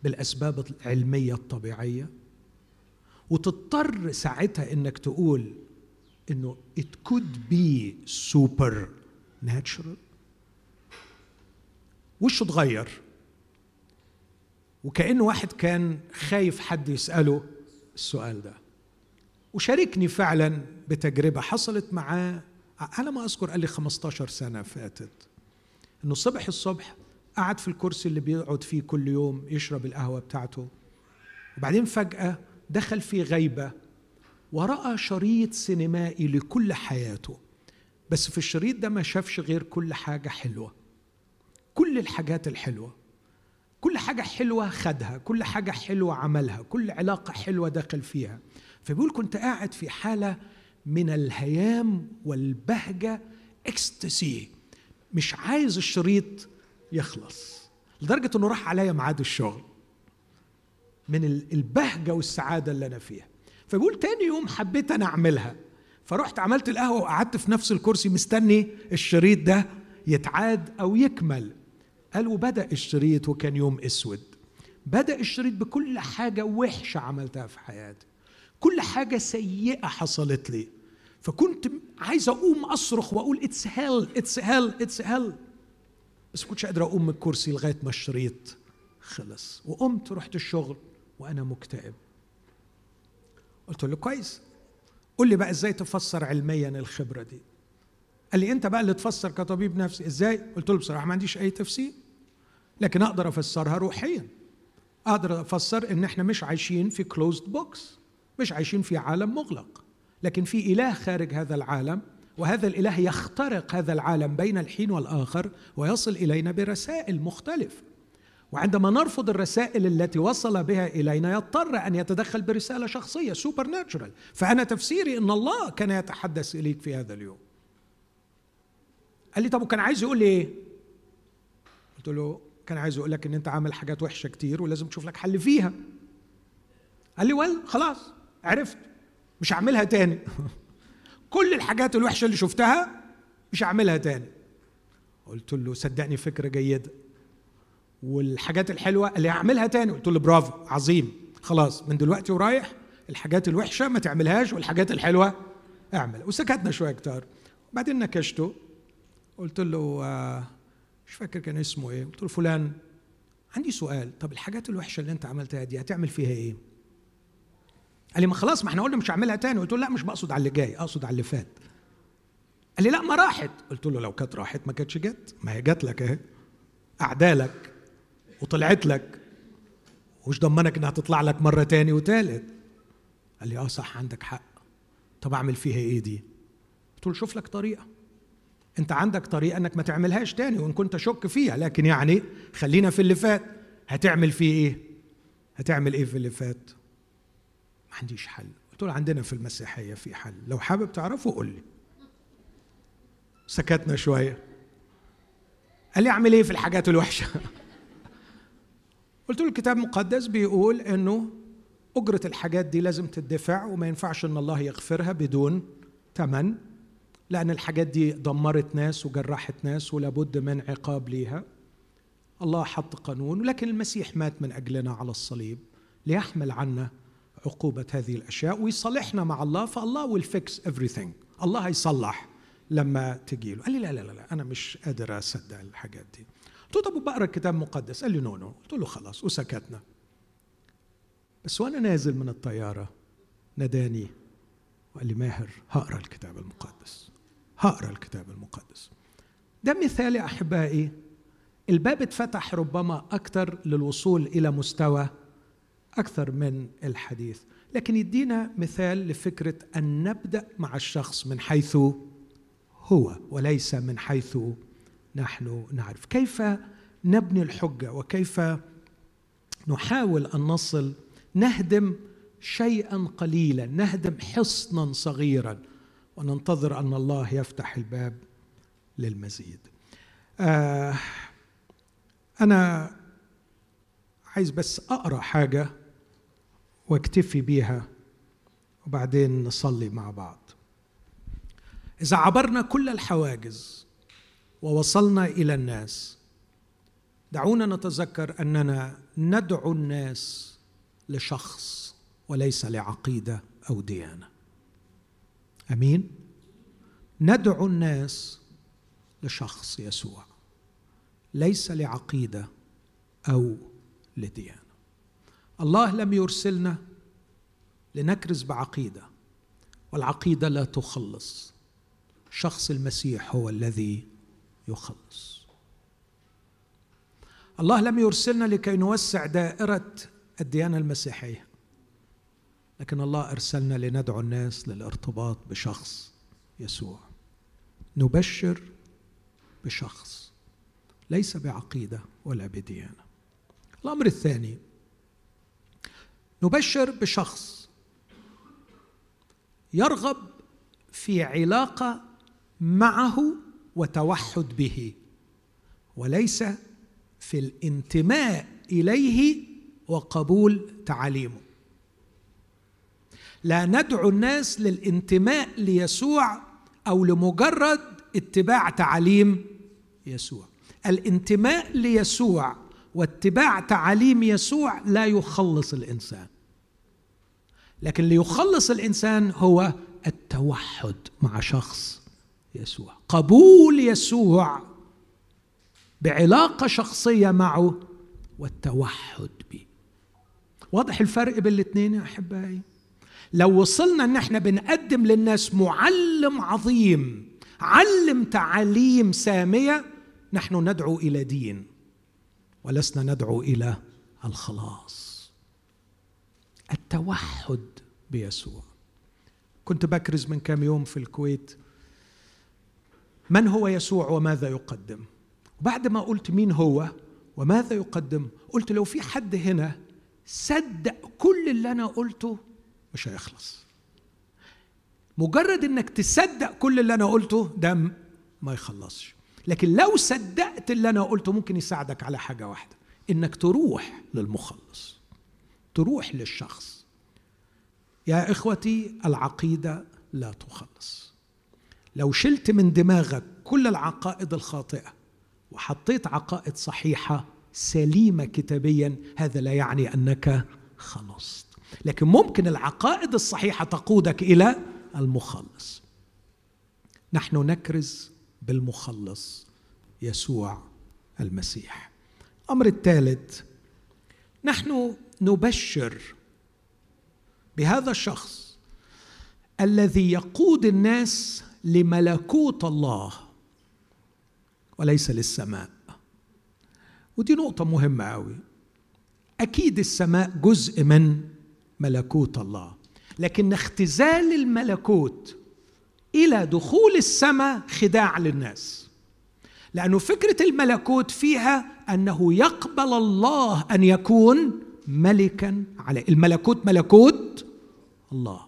بالأسباب العلمية الطبيعية. وتضطر ساعتها إنك تقول إنه it could be super natural وشه اتغير. وكأنه واحد كان خايف حد يسأله السؤال ده. وشاركني فعلا بتجربة حصلت معاه على ما أذكر قال لي 15 سنة فاتت. إنه صبح الصبح قعد في الكرسي اللي بيقعد فيه كل يوم يشرب القهوة بتاعته. وبعدين فجأة دخل في غيبة ورأى شريط سينمائي لكل حياته بس في الشريط ده ما شافش غير كل حاجة حلوة كل الحاجات الحلوة كل حاجة حلوة خدها كل حاجة حلوة عملها كل علاقة حلوة دخل فيها. فبيقول كنت قاعد في حالة من الهيام والبهجة اكستسي مش عايز الشريط يخلص لدرجة إنه راح عليا ميعاد الشغل. من البهجة والسعادة اللي أنا فيها. فبيقول تاني يوم حبيت أنا أعملها. فرحت عملت القهوة وقعدت في نفس الكرسي مستني الشريط ده يتعاد أو يكمل. قال وبدأ الشريط وكان يوم أسود. بدأ الشريط بكل حاجة وحشة عملتها في حياتي. كل حاجة سيئة حصلت لي. فكنت عايز أقوم أصرخ وأقول it's hell it's hell it's hell بس كنتش قادر أقوم من الكرسي لغاية ما الشريط خلص. وقمت رحت الشغل. وأنا مكتئب. قلت له كويس. قول لي بقى إزاي تفسر علميا الخبرة دي؟ قال لي أنت بقى اللي تفسر كطبيب نفسي. إزاي؟ قلت له بصراحة ما عنديش أي تفسير لكن أقدر أفسرها روحيا. أقدر أفسر إن إحنا مش عايشين في closed box مش عايشين في عالم مغلق لكن في إله خارج هذا العالم وهذا الإله يخترق هذا العالم بين الحين والآخر ويصل إلينا برسائل مختلفة. وعندما نرفض الرسائل التي وصل بها إلينا يضطر أن يتدخل برسالة شخصية supernatural فأنا تفسيري إن الله كان يتحدث إليك في هذا اليوم. قال لي طب وكان عايز يقول لي إيه؟ قلت له كان عايز يقول لك إن أنت عامل حاجات وحشة كتير ولازم تشوف لك حل فيها. قال لي ويل خلاص عرفت مش هعملها تاني. (laughs) كل الحاجات الوحشة اللي شفتها مش هعملها تاني. قلت له صدقني فكرة جيدة. والحاجات الحلوة اللي هعملها تاني. قلت له برافو عظيم. خلاص من دلوقتي ورايح الحاجات الوحشة ما تعملهاش والحاجات الحلوة أعمل. وسكتنا شوية كتار. بعدين نكشته. قلت له آه مش فاكر كان اسمه إيه. قلت له فلان عندي سؤال. طب الحاجات الوحشة اللي أنت عملتها دي هتعمل فيها إيه؟ قال لي ما خلاص ما إحنا قلنا مش هعملها تاني. قلت له لا مش بقصد على اللي جاي أقصد على اللي فات. قال لي لا ما راحت. قلت له لو كانت راحت ما كانتش جت. ما هي جت لك أهي. أعدالك. وطلعت لك. وش ضمنك إنها تطلع لك مرة تاني وتالت؟ قال لي آه صح عندك حق. طب أعمل فيها إيه دي؟ قلت له شوف لك طريقة. أنت عندك طريقة إنك ما تعملهاش تاني وإن كنت اشك فيها لكن يعني خلينا في اللي فات. هتعمل فيه إيه؟ هتعمل إيه في اللي فات؟ ما عنديش حل. قلت له عندنا في المسيحية في حل. لو حابب تعرفه قول لي. سكتنا شوية. قال لي أعمل إيه في الحاجات الوحشة؟ (laughs) قلت له الكتاب المقدس بيقول إنه أجرة الحاجات دي لازم تدفع وما ينفعش إن الله يغفرها بدون ثمن لأن الحاجات دي دمرت ناس وجرحت ناس ولابد من عقاب ليها. الله حط قانون ولكن المسيح مات من أجلنا على الصليب ليحمل عنا عقوبة هذه الأشياء ويصالحنا مع الله فالله will fix everything. الله هيصلح لما تجي له قال لي لا لا لا أنا مش قادر أصدق الحاجات دي. قلت له طب بقرا الكتاب المقدس قال لي نو نو قلت له خلاص وسكتنا. بس وأنا نازل من الطيارة ناداني وقال لي ماهر هقرأ الكتاب المقدس. هقرأ الكتاب المقدس. ده مثال يا أحبائي الباب اتفتح ربما أكثر للوصول إلى مستوى أكثر من الحديث. لكن يدينا مثال لفكرة أن نبدأ مع الشخص من حيث هو وليس من حيث نحن نعرف. كيف نبني الحجة وكيف نحاول أن نصل؟ نهدم شيئا قليلا نهدم حصنا صغيرا وننتظر أن الله يفتح الباب للمزيد. آه أنا عايز بس أقرأ حاجة واكتفي بيها وبعدين نصلي مع بعض. إذا عبرنا كل الحواجز ووصلنا إلى الناس. دعونا نتذكر أننا ندعو الناس لشخص وليس لعقيدة أو ديانة. أمين؟ ندعو الناس لشخص يسوع ليس لعقيدة أو لديانة. الله لم يرسلنا لنكرز بعقيدة والعقيدة لا تخلص. شخص المسيح هو الذي يخلص. الله لم يرسلنا لكي نوسع دائرة الديانة المسيحية لكن الله أرسلنا لندعو الناس للارتباط بشخص يسوع. نبشر بشخص ليس بعقيدة ولا بديانة. الأمر الثاني نبشر بشخص يرغب في علاقة معه وتوحد به وليس في الانتماء إليه وقبول تعاليمه لا ندعو الناس للانتماء ليسوع أو لمجرد اتباع تعاليم يسوع. الانتماء ليسوع واتباع تعاليم يسوع لا يخلص الإنسان لكن ليخلص الإنسان هو التوحد مع شخص. يسوع. قبول يسوع بعلاقة شخصية معه والتوحد به. واضح الفرق بين الاثنين يا أحبائي؟ لو وصلنا إن إحنا بنقدم للناس معلم عظيم علم تعاليم سامية نحن ندعو إلى دين ولسنا ندعو إلى الخلاص. التوحد بيسوع. كنت بكرز من كام يوم في الكويت من هو يسوع وماذا يقدم؟ وبعد ما قلت مين هو وماذا يقدم قلت لو في حد هنا صدق كل اللي أنا قلته مش هيخلص. مجرد إنك تصدق كل اللي أنا قلته ده ما يخلصش. لكن لو صدقت اللي أنا قلته ممكن يساعدك على حاجة واحدة إنك تروح للمخلص تروح للشخص. يا إخوتي العقيدة لا تخلص. لو شلت من دماغك كل العقائد الخاطئة وحطيت عقائد صحيحة سليمة كتابيا هذا لا يعني أنك خلصت. لكن ممكن العقائد الصحيحة تقودك إلى المخلص. نحن نكرز بالمخلص يسوع المسيح. الامر الثالث نحن نبشر بهذا الشخص الذي يقود الناس لملكوت الله وليس للسماء. ودي نقطة مهمة أوي. أكيد السماء جزء من ملكوت الله لكن اختزال الملكوت إلى دخول السماء خداع للناس لأنه فكرة الملكوت فيها أنه يقبل الله أن يكون ملكا عليه. الملكوت ملكوت الله.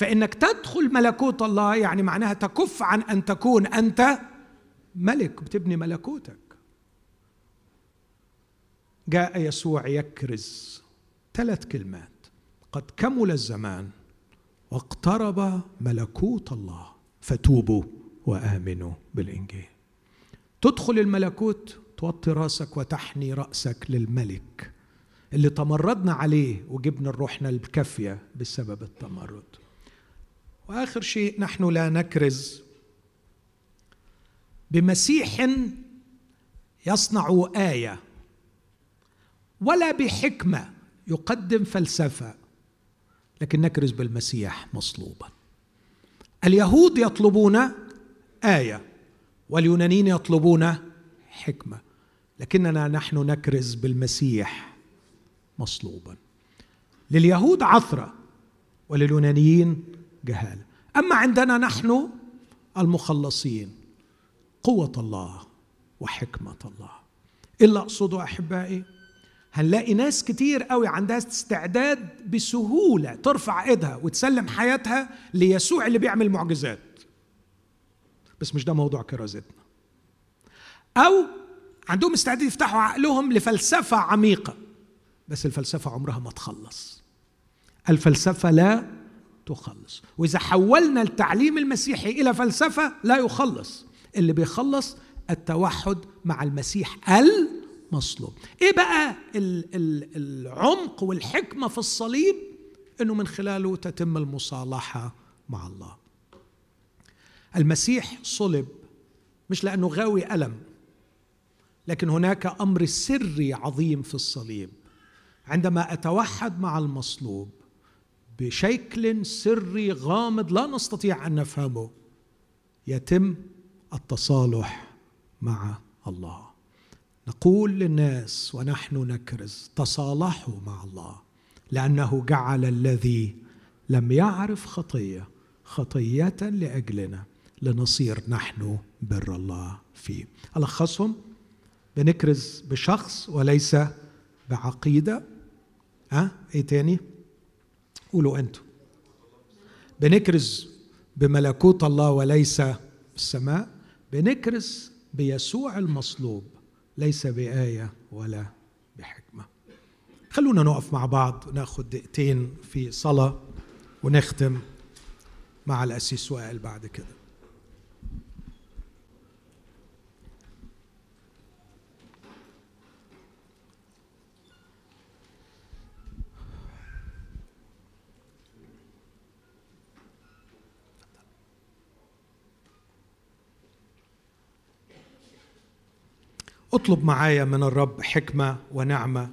فإنك تدخل ملكوت الله يعني معناها تكف عن أن تكون أنت ملك بتبني ملكوتك. جاء يسوع يكرز ثلاث كلمات. قد كمل الزمان واقترب ملكوت الله. فتوبوا وآمنوا بالإنجيل. تدخل الملكوت توطي راسك وتحني رأسك للملك اللي تمردنا عليه وجبنا روحنا الكافية بسبب التمرد. وآخر شيء نحن لا نكرز. بمسيح يصنع آية ولا بحكمة يقدم فلسفة لكن نكرز بالمسيح مصلوبا. اليهود يطلبون آية واليونانيين يطلبون حكمة لكننا نحن نكرز بالمسيح مصلوبا. لليهود عثرة ولليونانيين جهاله أما عندنا نحن المخلصين قوة الله وحكمة الله. إلا أقصده أحبائي هنلاقي ناس كتير قوي عندها استعداد بسهولة ترفع إيدها وتسلم حياتها ليسوع اللي بيعمل معجزات. بس مش ده موضوع كرازتنا. أو عندهم استعداد يفتحوا عقلهم لفلسفة عميقة بس الفلسفة عمرها ما تخلص. الفلسفة لا تخلص. وإذا حولنا التعليم المسيحي إلى فلسفة لا يخلص. اللي بيخلص التوحد مع المسيح ال مصلوب إيه بقى العمق والحكمة في الصليب؟ إنه من خلاله تتم المصالحة مع الله. المسيح صلب مش لأنه غاوي ألم لكن هناك أمر سري عظيم في الصليب. عندما أتوحد مع المصلوب بشكل سري غامض لا نستطيع أن نفهمه. يتم التصالح مع الله. نقول للناس ونحن نكرز تصالحوا مع الله لأنه جعل الذي لم يعرف خطية خطية لأجلنا لنصير نحن بر الله فيه. ألخصهم بنكرز بشخص وليس بعقيدة. ها؟ إيه تاني؟ قولوا أنتم. بنكرز بملكوت الله وليس بالسماء بنكرز بيسوع المصلوب ليس بآية ولا بحكمة. خلونا نقف مع بعض وناخد دقيقتين في صلاة ونختم مع الأسيس وائل بعد كده. اطلب معايا من الرب حكمة ونعمة.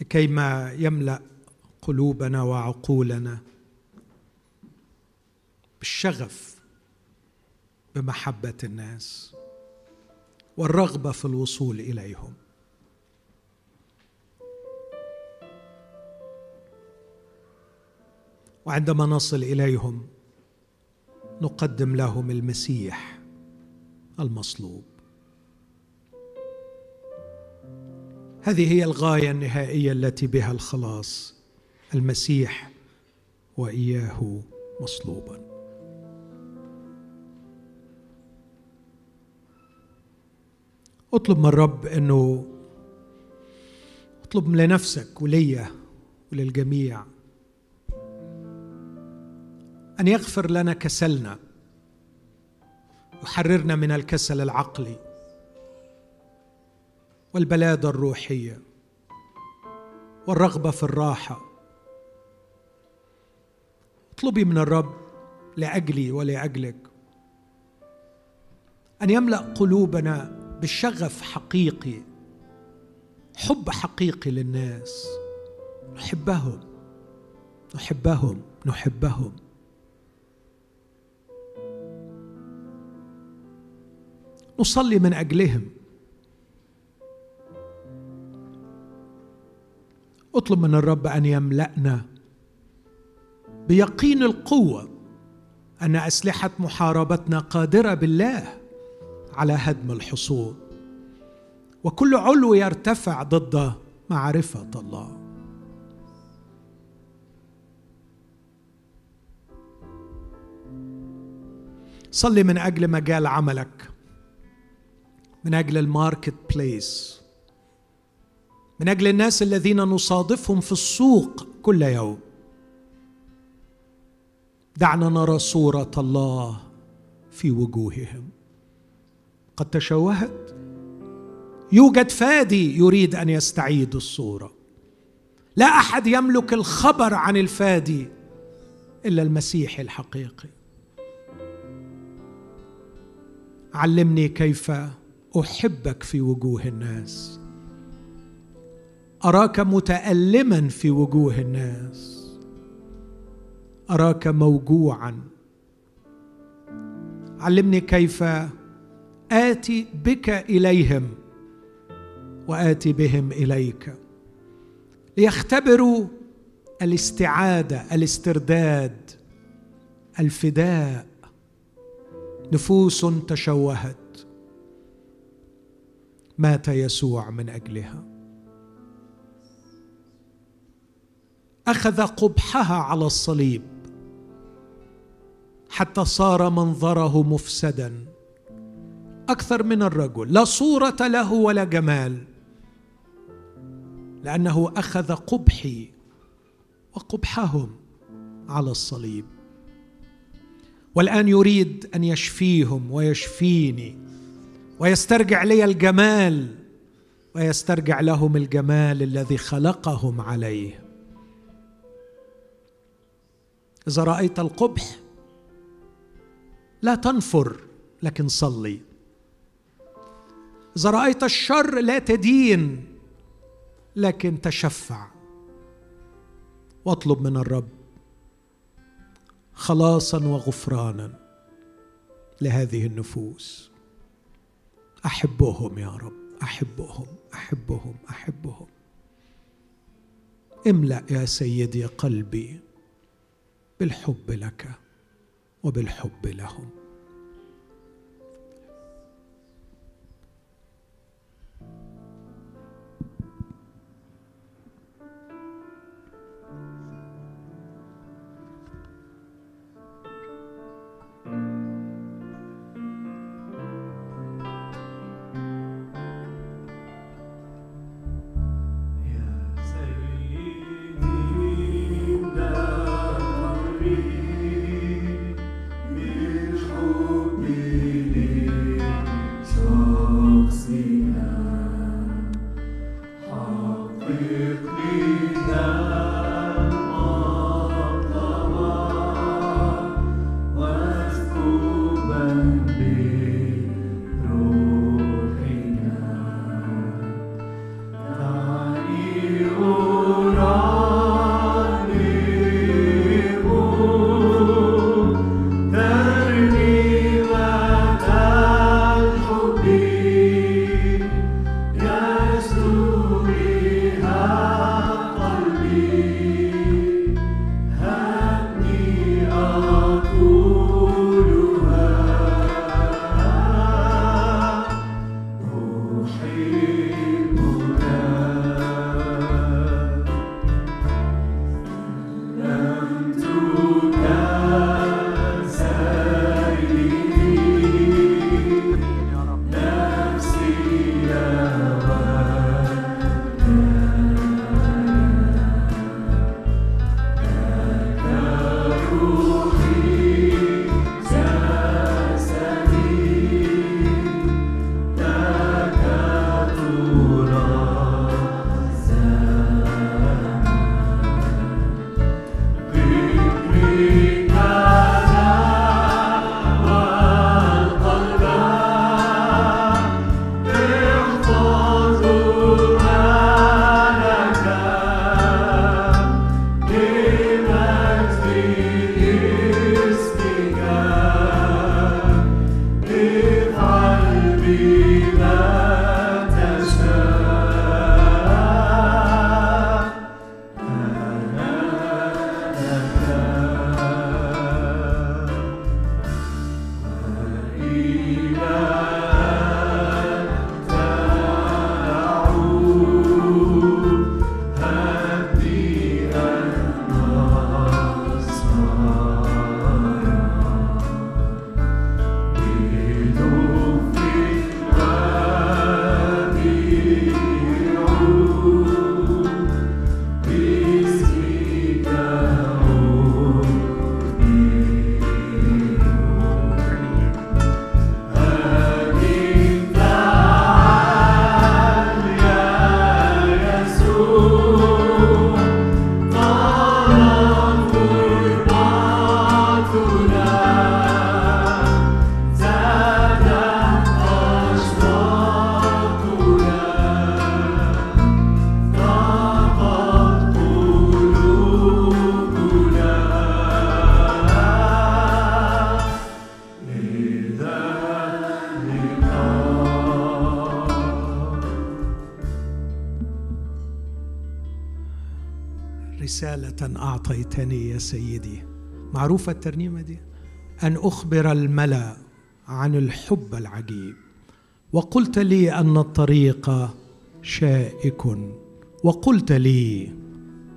لكي ما يملأ قلوبنا وعقولنا بالشغف بمحبة الناس والرغبة في الوصول إليهم. وعندما نصل إليهم نقدم لهم المسيح المصلوب. هذه هي الغاية النهائية التي بها الخلاص. المسيح وإياه مصلوبا. اطلب من الرب إنه اطلب لنفسك وليا وللجميع أن يغفر لنا كسلنا يحررنا من الكسل العقلي والبلاده الروحيه والرغبة في الراحة. اطلبي من الرب لأجلي ولأجلك أن يملأ قلوبنا بشغف حقيقي حب حقيقي للناس. نحبهم نحبهم نحبهم. نصلي من أجلهم. اطلب من الرب أن يملأنا بيقين القوة أن أسلحة محاربتنا قادرة بالله على هدم الحصون وكل علو يرتفع ضد معرفة الله. صلي من أجل مجال عملك. من أجل الماركت بليس من أجل الناس الذين نصادفهم في السوق كل يوم. دعنا نرى صوره الله في وجوههم. قد تشوهت. يوجد فادي يريد أن يستعيد الصورة. لا أحد يملك الخبر عن الفادي إلا المسيح الحقيقي. علمني كيف أحبك في وجوه الناس. أراك متألما في وجوه الناس. أراك موجوعا. علمني كيف آتي بك إليهم وآتي بهم إليك. ليختبروا الاستعادة الاسترداد الفداء. نفوس تشوهت. مات يسوع من أجلها. أخذ قبحها على الصليب حتى صار منظره مفسدا. أكثر من الرجل. لا صورة له ولا جمال. لأنه أخذ قبحي وقبحهم على الصليب. والآن يريد أن يشفيهم ويشفيني. ويسترجع لي الجمال ويسترجع لهم الجمال الذي خلقهم عليه. إذا رأيت القبح لا تنفر لكن صلي. إذا رأيت الشر لا تدين لكن تشفع. واطلب من الرب خلاصا وغفرانا لهذه النفوس. أحبهم يا رب. أحبهم أحبهم أحبهم. املأ يا سيدي قلبي بالحب لك وبالحب لهم. سيدي. معروفة الترنيمة دي؟ أن أخبر الملأ عن الحب العجيب. وقلت لي أن الطريق شائك. وقلت لي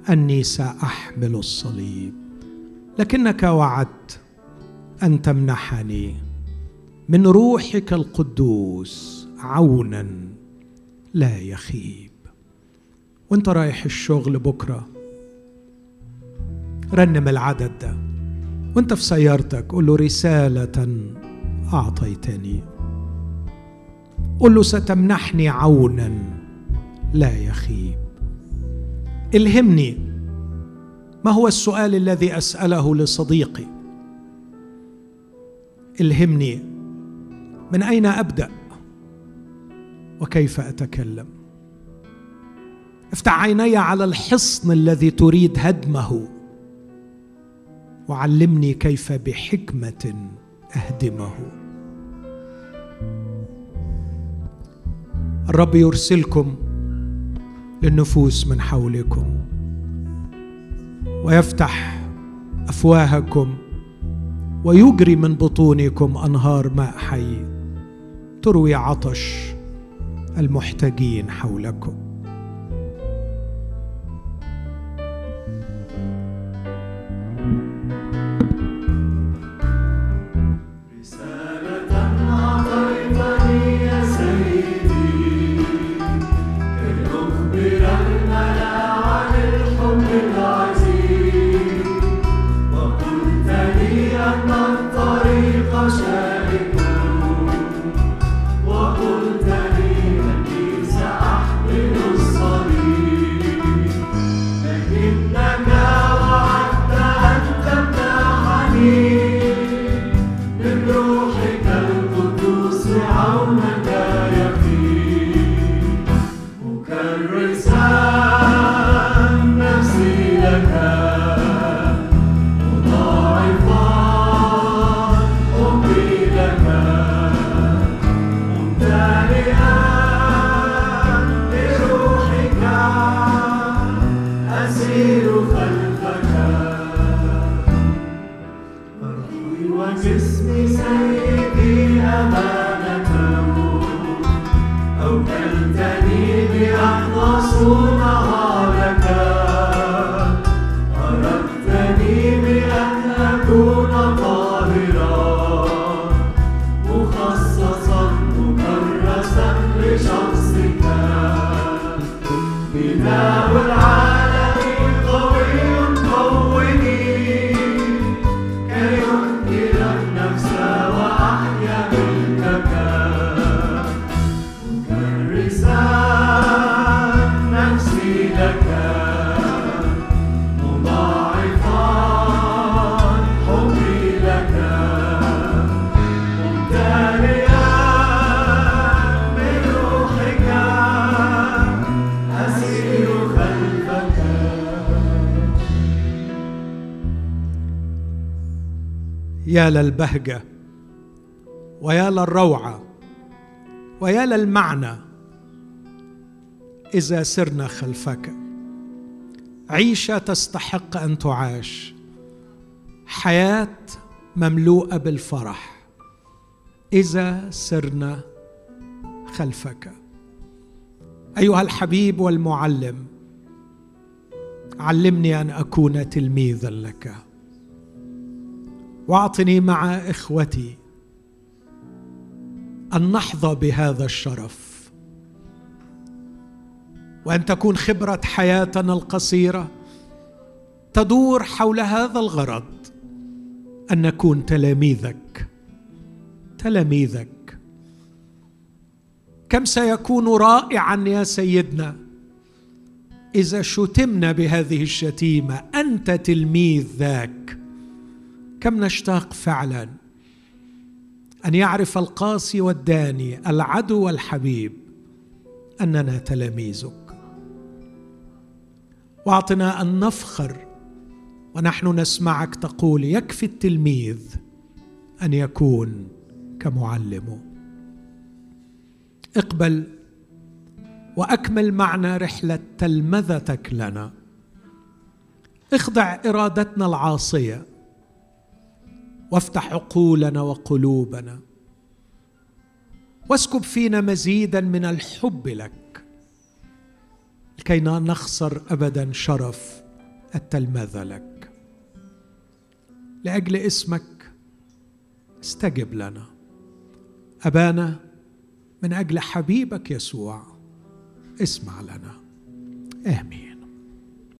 أني سأحمل الصليب. لكنك وعدت أن تمنحني من روحك القدوس عونا لا يخيب. وانت رايح الشغل بكرة. رنم العدد. ده وانت في سيارتك قول له رسالة أعطيتني. قل له ستمنحني عونا لا يخيب. الهمني ما هو السؤال الذي أسأله لصديقي؟ الهمني من أين أبدأ؟ وكيف أتكلم؟ افتح عيني على الحصن الذي تريد هدمه. وعلمني كيف بحكمة أهدمه. الرب يرسلكم للنفوس من حولكم ويفتح أفواهكم ويجري من بطونكم أنهار ماء حي تروي عطش المحتاجين حولكم. down يا للبهجه ويا للروعه ويا للمعنى إذا سرنا خلفك. عيشه تستحق أن تعاش. حياة مملوءة بالفرح. إذا سرنا خلفك. أيها الحبيب والمعلم علمني أن أكون تلميذا لك. واعطني مع إخوتي أن نحظى بهذا الشرف وأن تكون خبرة حياتنا القصيرة تدور حول هذا الغرض أن نكون تلاميذك تلاميذك. كم سيكون رائعا يا سيدنا إذا شتمنا بهذه الشتيمة أنت تلميذ ذاك. كم نشتاق فعلا؟ أن يعرف القاسي والداني العدو والحبيب أننا تلاميذك. وأعطنا أن نفخر ونحن نسمعك تقول يكفي التلميذ أن يكون كمعلمه اقبل وأكمل معنا رحلة تلمذتك لنا. اخضع إرادتنا العاصية. وافتح عقولنا وقلوبنا. واسكب فينا مزيدا من الحب لك لكي لا نخسر ابدا شرف التلمذة لك. لأجل اسمك استجب لنا. أبانا من أجل حبيبك يسوع اسمع لنا. آمين.